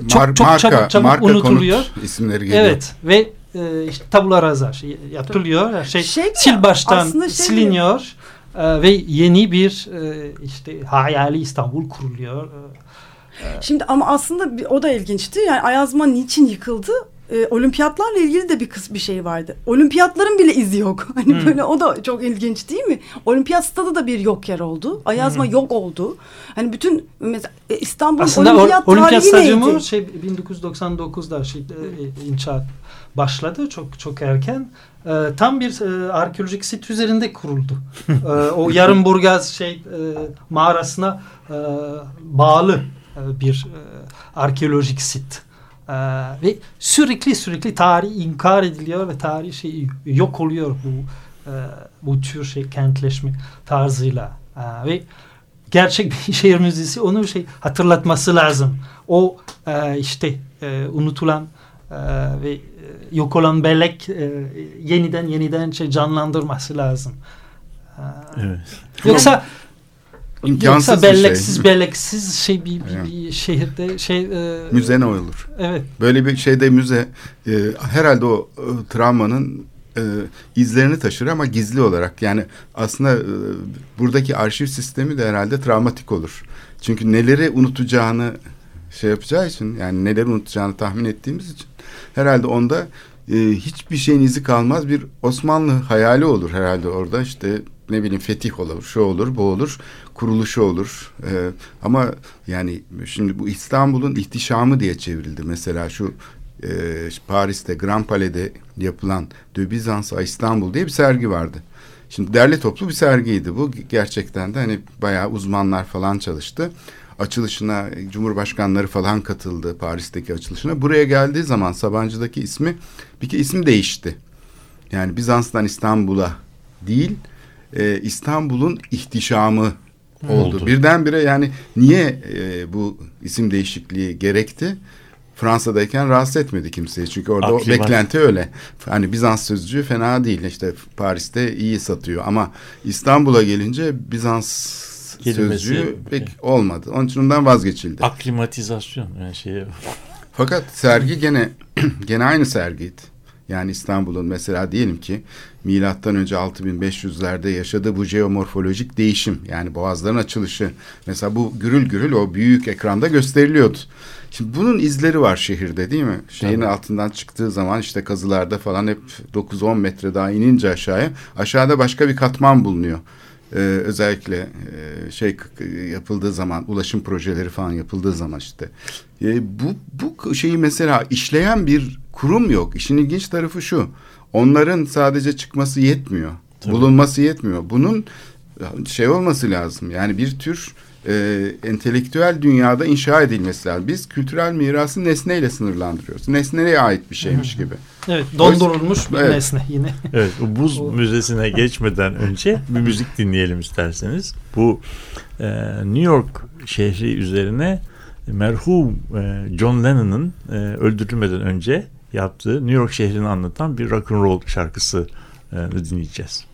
çok Mar çok marka, çabuk çabuk marka unutuluyor.
isimleri geliyor.
Evet ve e, işte tabula rasa şey yapılıyor. Her şey, şey sil baştan şey siliniyor. E, ve yeni bir e, işte hayali İstanbul kuruluyor.
E, Şimdi ama aslında o da ilginçti. Yani Ayazma niçin yıkıldı? e, olimpiyatlarla ilgili de bir kız bir şey vardı. Olimpiyatların bile izi yok. Hani
Hmm.
böyle o da çok ilginç değil mi? Olimpiyat stadı da bir yok yer oldu. Ayazma yok oldu. Hani bütün mesela e, İstanbul
Aslında
olimpiyat,
olimpiyat, olimpiyat
tarihi
stadyumu
neydi?
şey 1999'da şey, e, inşaat başladı çok çok erken. E, tam bir e, arkeolojik sit üzerinde kuruldu. E, o Yarımburgaz şey e, mağarasına e, bağlı e, bir e, arkeolojik sit. E, ve sürekli sürekli tarih inkar ediliyor ve tarih şey yok oluyor bu e, bu tür şey kentleşme tarzıyla. E, ve gerçek bir şehir müzesi onu şey hatırlatması lazım. O e, işte e, unutulan e, ve yok olan bellek e, yeniden yeniden şey canlandırması lazım. E,
Evet.
Yoksa
İmkansız
yoksa
şey.
belleksiz belleksiz şey bir, bir, bir şehirde şey e,
Müze ne olur?
Evet.
Böyle bir şeyde müze e, herhalde o e, travmanın e, izlerini taşır ama gizli olarak. Yani aslında e, buradaki arşiv sistemi de herhalde travmatik olur. Çünkü neleri unutacağını şey yapacağı için yani neleri unutacağını tahmin ettiğimiz için herhalde onda e, hiçbir şeyin izi kalmaz bir Osmanlı hayali olur herhalde orada işte ne bileyim fetih olur, şu olur, bu olur, kuruluşu olur. E, ama yani şimdi bu İstanbul'un ihtişamı diye çevrildi. Mesela şu e, Paris'te Grand Palais'de yapılan De Bizans à İstanbul diye bir sergi vardı. Şimdi derli toplu bir sergiydi bu. Gerçekten de hani bayağı uzmanlar falan çalıştı. Açılışına cumhurbaşkanları falan katıldı Paris'teki açılışına. Buraya geldiği zaman Sabancı'daki ismi bir kere isim değişti. Yani Bizans'tan İstanbul'a değil e, İstanbul'un ihtişamı oldu.
Oldu.
Birdenbire yani niye e, bu isim değişikliği gerekti? Fransa'dayken rahatsız etmedi kimseyi. Çünkü orada
Aklimat.
beklenti öyle. Hani Bizans sözcüğü fena değil. İşte Paris'te iyi satıyor ama İstanbul'a gelince Bizans
Kelimesi-
sözcüğü pek olmadı. Onun için ondan vazgeçildi.
Aklimatizasyon yani şey
Fakat sergi gene gene aynı sergiydi. Yani İstanbul'un mesela diyelim ki milattan önce 6500'lerde yaşadığı bu jeomorfolojik değişim yani boğazların açılışı mesela bu gürül gürül o büyük ekranda gösteriliyordu. Şimdi bunun izleri var şehirde değil mi? Şehrin
Tabii.
altından çıktığı zaman işte kazılarda falan hep 9-10 metre daha inince aşağıya aşağıda başka bir katman bulunuyor. Ee, özellikle e, şey yapıldığı zaman ulaşım projeleri falan yapıldığı zaman işte E, bu bu şeyi mesela işleyen bir kurum yok. İşin ilginç tarafı şu. Onların sadece çıkması yetmiyor.
Tabii.
Bulunması yetmiyor. Bunun şey olması lazım. Yani bir tür e, entelektüel dünyada inşa edilmesi lazım. Biz kültürel mirası nesneyle sınırlandırıyoruz. Nesneye ait bir şeymiş gibi.
Evet, dondurulmuş bir
Evet.
nesne yine.
Evet, o buz
O-
müzesine geçmeden önce bir müzik dinleyelim isterseniz. Bu e, New York şehri üzerine merhum e, John Lennon'ın e, öldürülmeden önce yaptığı New York şehrini anlatan bir rock and roll şarkısı e, dinleyeceğiz.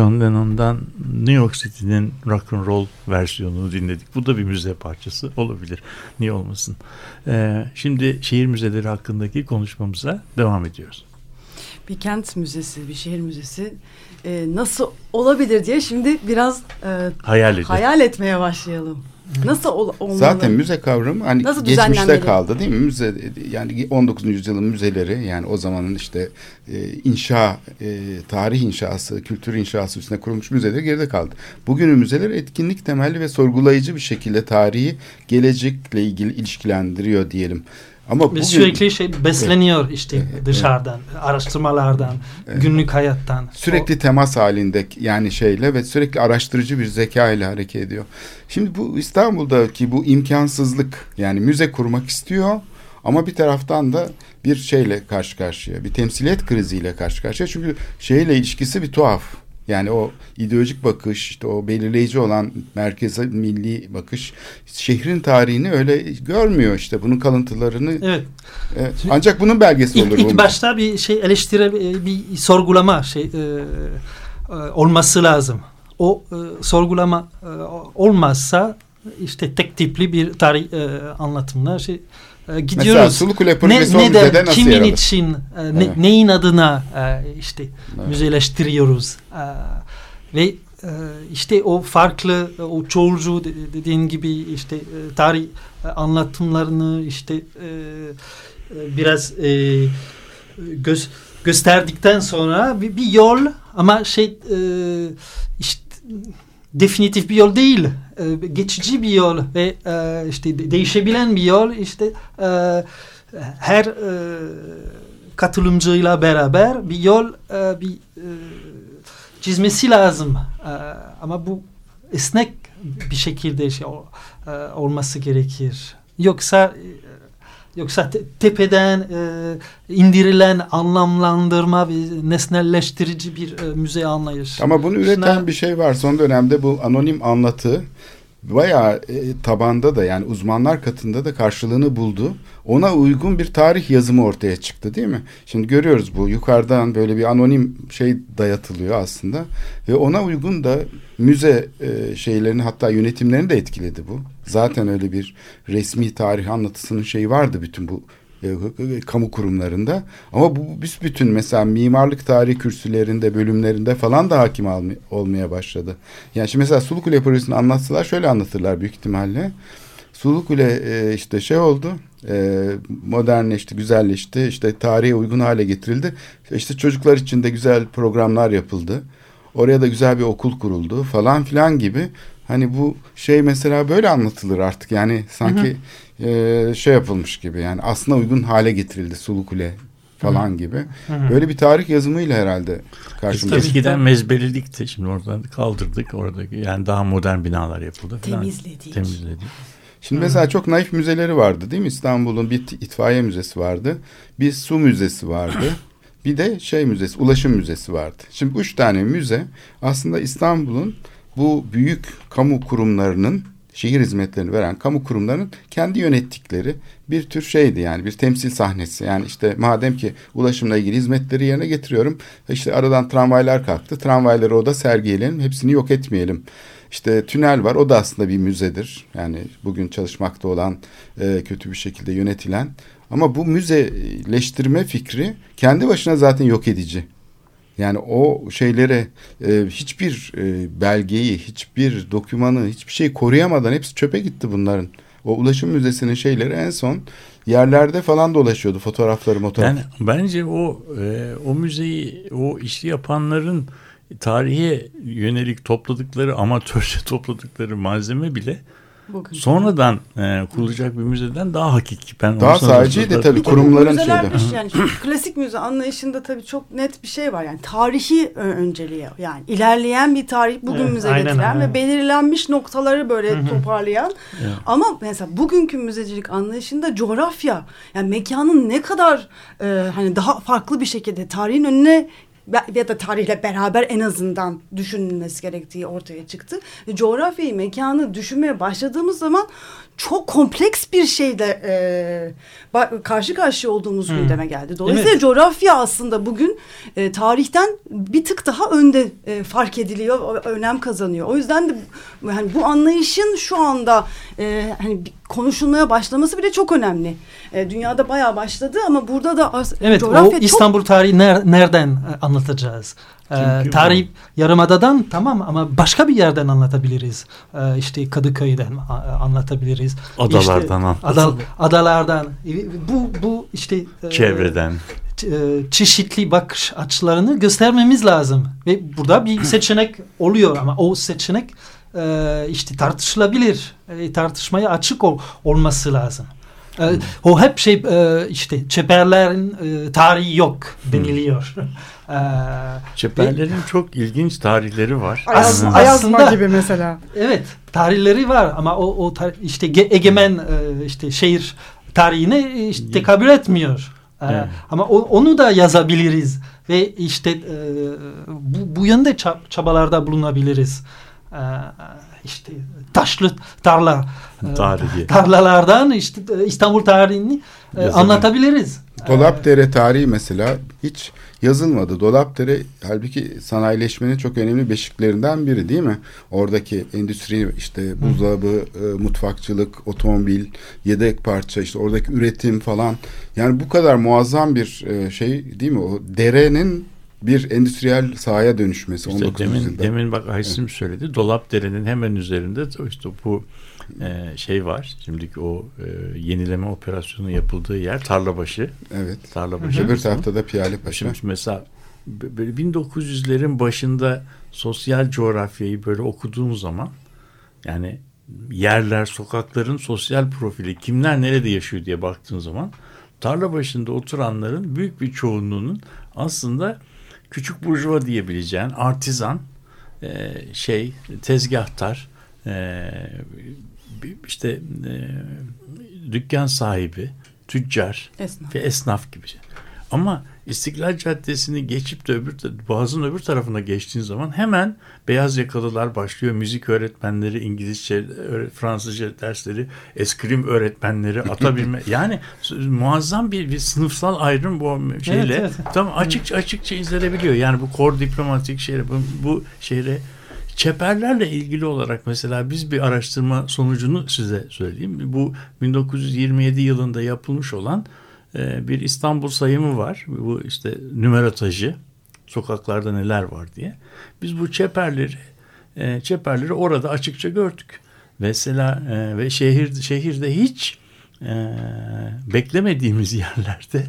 John Lennon'dan New York City'nin rock and roll versiyonunu dinledik. Bu da bir müze parçası olabilir. Niye olmasın? Ee, şimdi şehir müzeleri hakkındaki konuşmamıza devam ediyoruz.
Bir kent müzesi, bir şehir müzesi e, nasıl olabilir diye şimdi biraz e,
Hayal edin.
hayal etmeye başlayalım. Nasıl ol, olmalı?
Zaten müze kavramı hani
Nasıl
geçmişte kaldı değil mi? Müze yani 19. yüzyılın müzeleri yani o zamanın işte e, inşa e, tarih inşası, kültür inşası üstüne kurulmuş müzeler geride kaldı. Bugünün müzeleri etkinlik temelli ve sorgulayıcı bir şekilde tarihi gelecekle ilgili ilişkilendiriyor diyelim. Ama
Ve
bugün
sürekli şey besleniyor işte dışarıdan, araştırmalardan, günlük hayattan.
Sürekli temas halinde yani şeyle ve sürekli araştırıcı bir zeka ile hareket ediyor. Şimdi bu İstanbul'daki bu imkansızlık yani müze kurmak istiyor ama bir taraftan da bir şeyle karşı karşıya bir temsiliyet kriziyle karşı karşıya çünkü şeyle ilişkisi bir tuhaf. Yani o ideolojik bakış, işte o belirleyici olan merkeze milli bakış şehrin tarihini öyle görmüyor işte bunun kalıntılarını.
Evet.
Evet. Ancak bunun belgesi
İlk,
olur.
ilk
bu.
başta bir şey eleştire bir sorgulama şey e, e, olması lazım. O e, sorgulama e, olmazsa işte tek tipli bir tarih e, anlatımlar şey e, gidiyoruz.
Mesela Sulukule projesi o
ne,
müzede
neden,
nasıl
kimin
yer alır?
için, e, ne-
Evet.
neyin adına e, işte
Evet.
müzeleştiriyoruz. E, ve e, işte o farklı, o çoğulcu de- dediğin gibi işte e, tarih anlatımlarını işte e, biraz e, göz, gösterdikten sonra bir, bir yol ama şey e, işte definitif bir yol değil E, geçici bir yol ve e, işte de- değişebilen bir yol işte e, her e, katılımcıyla beraber bir yol e, bir e, çizmesi lazım. E, ama bu esnek bir şekilde şey ol- e, olması gerekir. Yoksa Yoksa te- tepeden e, indirilen anlamlandırma ve nesnelleştirici bir e, müze anlayışı.
Ama bunu üreten
Şuna-
bir şey var. Son dönemde bu anonim anlatı bayağı e, tabanda da yani uzmanlar katında da karşılığını buldu. Ona uygun bir tarih yazımı ortaya çıktı değil mi? Şimdi görüyoruz bu yukarıdan böyle bir anonim şey dayatılıyor aslında ve ona uygun da müze e, şeylerini hatta yönetimlerini de etkiledi bu. Zaten öyle bir resmi tarih anlatısının şeyi vardı bütün bu e, kamu kurumlarında. Ama bu bütün mesela mimarlık tarihi kürsülerinde, bölümlerinde falan da hakim olmaya başladı. Yani şimdi mesela Sulukule projesini anlatsalar şöyle anlatırlar büyük ihtimalle. Sulukule e, işte şey oldu, e, modernleşti, güzelleşti, işte tarihe uygun hale getirildi. İşte çocuklar için de güzel programlar yapıldı. Oraya da güzel bir okul kuruldu falan filan gibi. Hani bu şey mesela böyle anlatılır artık. Yani sanki e, şey yapılmış gibi. Yani aslına uygun hale getirildi Sulukule falan gibi. Böyle bir tarih yazımıyla herhalde karşımıza.
Eskiden mezbelilikti. Şimdi oradan kaldırdık. Oradaki yani daha modern binalar yapıldı. falan.
Temizledik.
Temizledik.
Şimdi mesela çok naif müzeleri vardı değil mi? İstanbul'un bir itfaiye müzesi vardı. Bir su müzesi vardı. Bir de şey müzesi, ulaşım müzesi vardı. Şimdi üç tane müze aslında İstanbul'un bu büyük kamu kurumlarının şehir hizmetlerini veren kamu kurumlarının kendi yönettikleri bir tür şeydi yani bir temsil sahnesi. Yani işte madem ki ulaşımla ilgili hizmetleri yerine getiriyorum. işte aradan tramvaylar kalktı. Tramvayları o da sergileyelim. Hepsini yok etmeyelim. İşte tünel var. O da aslında bir müzedir. Yani bugün çalışmakta olan e, kötü bir şekilde yönetilen. Ama bu müzeleştirme fikri kendi başına zaten yok edici. Yani o şeylere e, hiçbir e, belgeyi, hiçbir dokümanı, hiçbir şey koruyamadan hepsi çöpe gitti bunların. O ulaşım müzesinin şeyleri en son yerlerde falan dolaşıyordu fotoğrafları, fotoğraf.
Yani bence o e, o müzeyi o işi yapanların tarihe yönelik topladıkları amatörce topladıkları malzeme bile
Bugün.
sonradan e, kurulacak bir müzeden daha hakiki. Ben
Daha sadece de tabii kurumların şeyde.
yani klasik müze anlayışında tabii çok net bir şey var. Yani tarihi ö- önceliğe yani ilerleyen bir tarih bugün
Evet,
müze
aynen,
getiren
aynen.
ve belirlenmiş noktaları böyle toparlayan.
Evet.
Ama mesela bugünkü müzecilik anlayışında coğrafya yani mekanın ne kadar e, hani daha farklı bir şekilde tarihin önüne ya da tarihle beraber en azından düşünülmesi gerektiği ortaya çıktı. Coğrafyayı, mekanı düşünmeye başladığımız zaman çok kompleks bir şeyle e, karşı karşıya olduğumuz
Hmm.
gündeme geldi. Dolayısıyla
Evet.
coğrafya aslında bugün e, tarihten bir tık daha önde e, fark ediliyor, önem kazanıyor. O yüzden de hani bu anlayışın şu anda e, hani konuşulmaya başlaması bile çok önemli. E, dünyada bayağı başladı ama burada da
Evet
coğrafya
o
çok
İstanbul tarihi ner- nereden e, anlatacağız? Ee,
Çünkü
tarih Yarımada'dan tamam ama başka bir yerden anlatabiliriz. Ee, işte Kadıköy'den a- anlatabiliriz.
Adalardan
İşte
al.
adal- adalardan. E, Bu bu işte e,
Çevreden.
e, çeşitli bakış açılarını göstermemiz lazım. Ve burada bir seçenek oluyor ama o seçenek e, işte tartışılabilir. E, tartışmaya açık ol- olması lazım. E, o hep şey e, işte çeperlerin e, tarihi yok deniliyor. E,
Çeperlerin çok ilginç tarihleri var.
Ayaz,
Aslında-
Ayazma gibi mesela.
Evet, tarihleri var ama o, o tar- işte ge- egemen e, işte şehir tarihine e, işte tekabül etmiyor.
Evet.
Ama o- onu da yazabiliriz ve işte e, bu, bu yönde ça- çabalarda bulunabiliriz. E, işte taşlı tarla e,
Tarihi.
tarlalardan işte e, İstanbul tarihini e,
Yazabilir.
anlatabiliriz.
Dolapdere tarihi mesela hiç yazılmadı. Dolapdere halbuki sanayileşmenin çok önemli beşiklerinden biri değil mi? Oradaki endüstri işte buzdolabı, e, mutfakçılık, otomobil, yedek parça işte oradaki üretim falan. Yani bu kadar muazzam bir e, şey değil mi? O derenin bir endüstriyel sahaya dönüşmesi
İşte
19.
demin,
yüzyılda.
demin bak Aysim söyledi. Dolapdere'nin hemen üzerinde işte bu e, şey var. Şimdiki o e, yenileme operasyonu yapıldığı yer Tarlabaşı.
Evet.
Tarlabaşı.
Öbür tarafta da Piyale Paşa.
Şimdi mesela böyle 1900'lerin başında sosyal coğrafyayı böyle okuduğum zaman yani yerler, sokakların sosyal profili, kimler nerede yaşıyor diye baktığın zaman tarla başında oturanların büyük bir çoğunluğunun aslında küçük burjuva diyebileceğin artizan, e, şey, tezgahtar, e, işte e, dükkan sahibi, tüccar
Esnaf.
ve esnaf gibi. Ama İstiklal Caddesi'ni geçip de öbür Boğaz'ın öbür tarafına geçtiğin zaman hemen beyaz yakalılar başlıyor. Müzik öğretmenleri, İngilizce, Fransızca dersleri, eskrim öğretmenleri, ata binme. yani muazzam bir, bir sınıfsal ayrım bu şeyle
Evet, evet.
tam açıkça açıkça izlenebiliyor. Yani bu kor diplomatik şeyle bu, bu şeyle Çeperlerle ilgili olarak mesela biz bir araştırma sonucunu size söyleyeyim. Bu 1927 yılında yapılmış olan e, bir İstanbul sayımı var. Bu işte nümerotajı sokaklarda neler var diye. Biz bu çeperleri e, çeperleri orada açıkça gördük. Mesela e, ve şehir şehirde hiç e, beklemediğimiz yerlerde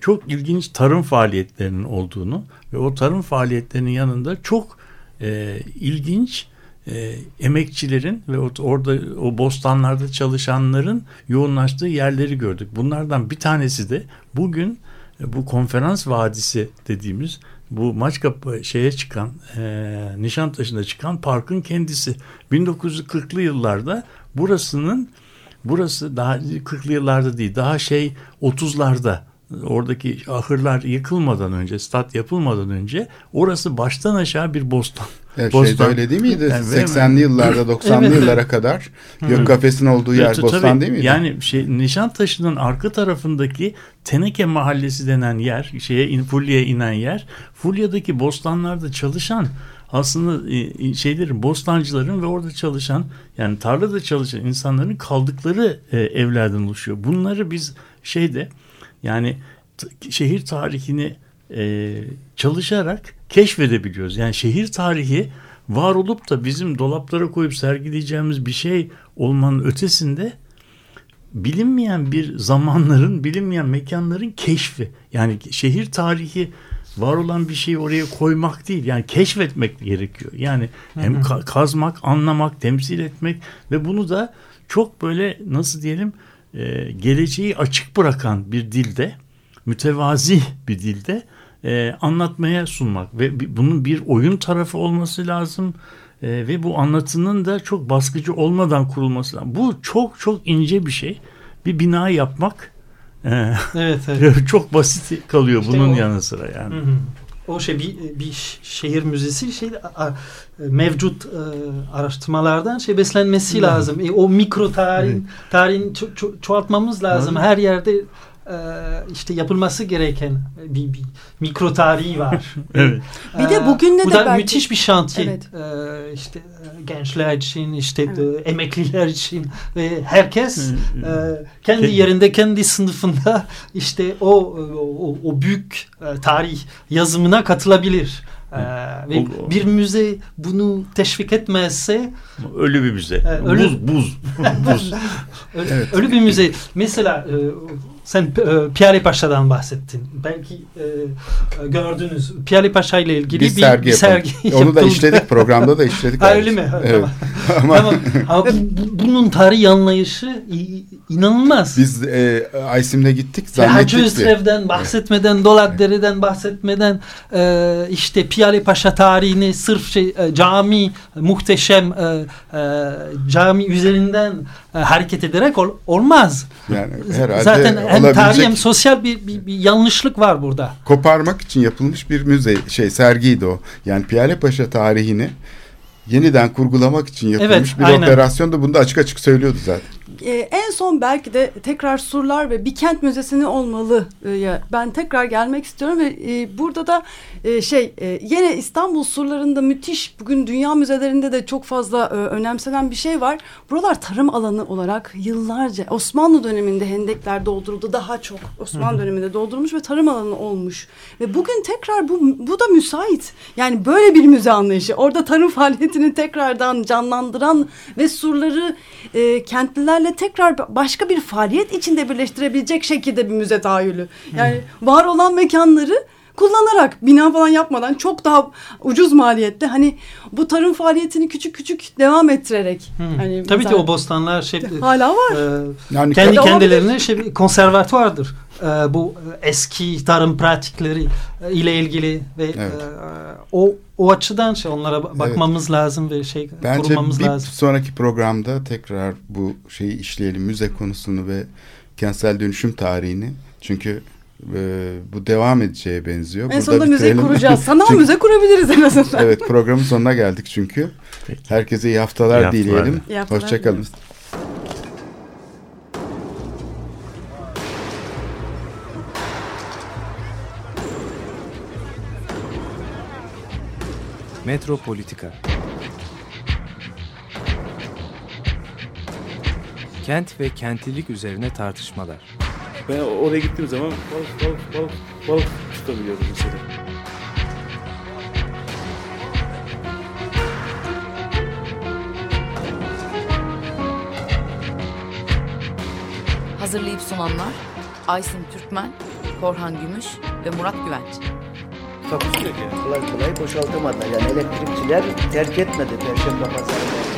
çok ilginç tarım faaliyetlerinin olduğunu ve o tarım faaliyetlerinin yanında çok e, ilginç e, emekçilerin ve orada o bostanlarda çalışanların yoğunlaştığı yerleri gördük. Bunlardan bir tanesi de bugün e, bu konferans vadisi dediğimiz bu Maçkapı şeye çıkan e, Nişantaşı'nda çıkan parkın kendisi 1940'lı yıllarda burasının burası daha 40'lı yıllarda değil daha şey 30'larda oradaki ahırlar yıkılmadan önce stat yapılmadan önce orası baştan aşağı bir bostan.
Evet,
Bostan.
şeyde öyle değil miydi?
Yani
80'li yıllarda 90'lı
Evet.
yıllara kadar Gök Kafes'in olduğu yer
Evet,
Bostan
tabii.
değil miydi?
Yani şey Nişantaşı'nın arka tarafındaki Teneke Mahallesi denen yer, şeye in, Fulya'ya inen yer, Fulya'daki bostanlarda çalışan aslında e, şeylerin, bostancıların ve orada çalışan yani tarlada çalışan insanların kaldıkları e, evlerden oluşuyor. Bunları biz şeyde yani şehir tarihini e, çalışarak keşfedebiliyoruz. Yani şehir tarihi var olup da bizim dolaplara koyup sergileyeceğimiz bir şey olmanın ötesinde bilinmeyen bir zamanların, bilinmeyen mekanların keşfi. Yani şehir tarihi var olan bir şeyi oraya koymak değil. Yani keşfetmek gerekiyor. Yani hem ka- kazmak, anlamak, temsil etmek ve bunu da çok böyle nasıl diyelim e, geleceği açık bırakan bir dilde, mütevazi bir dilde e, anlatmaya sunmak ve bunun bir oyun tarafı olması lazım. E, ve bu anlatının da çok baskıcı olmadan kurulması lazım. Bu çok çok ince bir şey. Bir bina yapmak e,
Evet, evet.
çok basit kalıyor
İşte
bunun
o-
yanı sıra yani.
Hı hı. O şey bir, bir şehir müzesi şey a- mevcut e, araştırmalardan şey beslenmesi lazım. E, o mikro tarihin tarihin ço- ço- çoğaltmamız lazım.
Evet.
Her yerde işte yapılması gereken bir, bir mikro tarihi var.
Evet.
Bir de
Ee,
bugün ne
bu
de
da
belki-
müthiş bir şantiye.
Evet.
Ee, işte e, gençler için, işte
Evet.
e, emekliler için ve herkes e, kendi
Ke-
yerinde, kendi sınıfında işte o o, o büyük e, tarih yazımına katılabilir. Ee, ve
O- o-
bir müze bunu teşvik etmezse
Ölü bir müze.
Ee, ölü-
Buz, buz. buz.
Öyle,
Evet.
öyle bir müze. Mesela e, sen e, Piyale Paşa'dan bahsettin. Belki e, gördünüz. Piyale Paşa ile ilgili
Bir,
bir,
sergi,
bir sergi
Onu da işledik programda da işledik.
Ha, öyle mi?
Evet.
Tamam.
Ama.
Ama bu- bunun tarih anlayışı inanılmaz.
biz e, Aysim'le gittik
Hacı
zannettik ki.
Ösrev'den bahsetmeden, Dolatdere'den bahsetmeden e, işte Piyale Paşa tarihini sırf şey, e, cami muhteşem e, e, cami üzerinden e, hareket ederek ol- olmaz.
Yani herhalde
Zaten hem
olabilecek
tarihi hem sosyal bir, bir, bir yanlışlık var burada.
koparmak için yapılmış bir müze şey sergiydi o. Yani Piyale Paşa tarihini yeniden kurgulamak için yapılmış
Evet,
bir
aynen.
operasyon da bunu da açık açık söylüyordu zaten.
Ee, en son belki de tekrar surlar ve bir kent müzesini olmalı. Ee, ya ben tekrar gelmek istiyorum ve e, burada da e, şey e, yine İstanbul surlarında müthiş bugün dünya müzelerinde de çok fazla e, önemsenen bir şey var. Buralar tarım alanı olarak yıllarca Osmanlı döneminde hendekler dolduruldu daha çok Osmanlı döneminde doldurulmuş ve tarım alanı olmuş. Ve bugün tekrar bu bu da müsait. Yani böyle bir müze anlayışı. Orada tarım faaliyetini tekrardan canlandıran ve surları e, kentlilerle tekrar ba- başka bir faaliyet içinde birleştirebilecek şekilde bir müze tahayyülü. Yani var olan mekanları kullanarak bina falan yapmadan çok daha ucuz maliyette hani bu tarım faaliyetini küçük küçük devam ettirerek. Hani
Tabii ki
mesela-
o bostanlar şey
hala var.
e,
Yani
kendi kendilerine şey konservatuvardır. E, bu e, eski tarım pratikleri e, ile ilgili ve
Evet.
e, o o açıdan şey onlara ba- bakmamız lazım ve şey
Bence
kurmamız
bir
lazım.
sonraki programda tekrar bu şeyi işleyelim. Müze konusunu ve kentsel dönüşüm tarihini. Çünkü e, bu devam edeceğe benziyor.
en
Burada
sonunda müzeyi kuracağız. Sanal
Çünkü-
müze kurabiliriz en azından.
Evet programın sonuna geldik çünkü.
Peki.
Herkese iyi haftalar
İyi haftalar.
dileyelim.
İyi haftalar
Hoşçakalın.
Metropolitika Kent ve kentlilik üzerine tartışmalar.
Ben oraya gittiğim zaman balık balık balık balık tutabiliyordum mesela.
Hazırlayıp sunanlar Aysin Türkmen, Korhan Gümüş ve Murat Güvenç.
Yani.
Kolay kolay boşaltamadılar. Yani elektrikçiler terk etmedi Perşembe Pazarı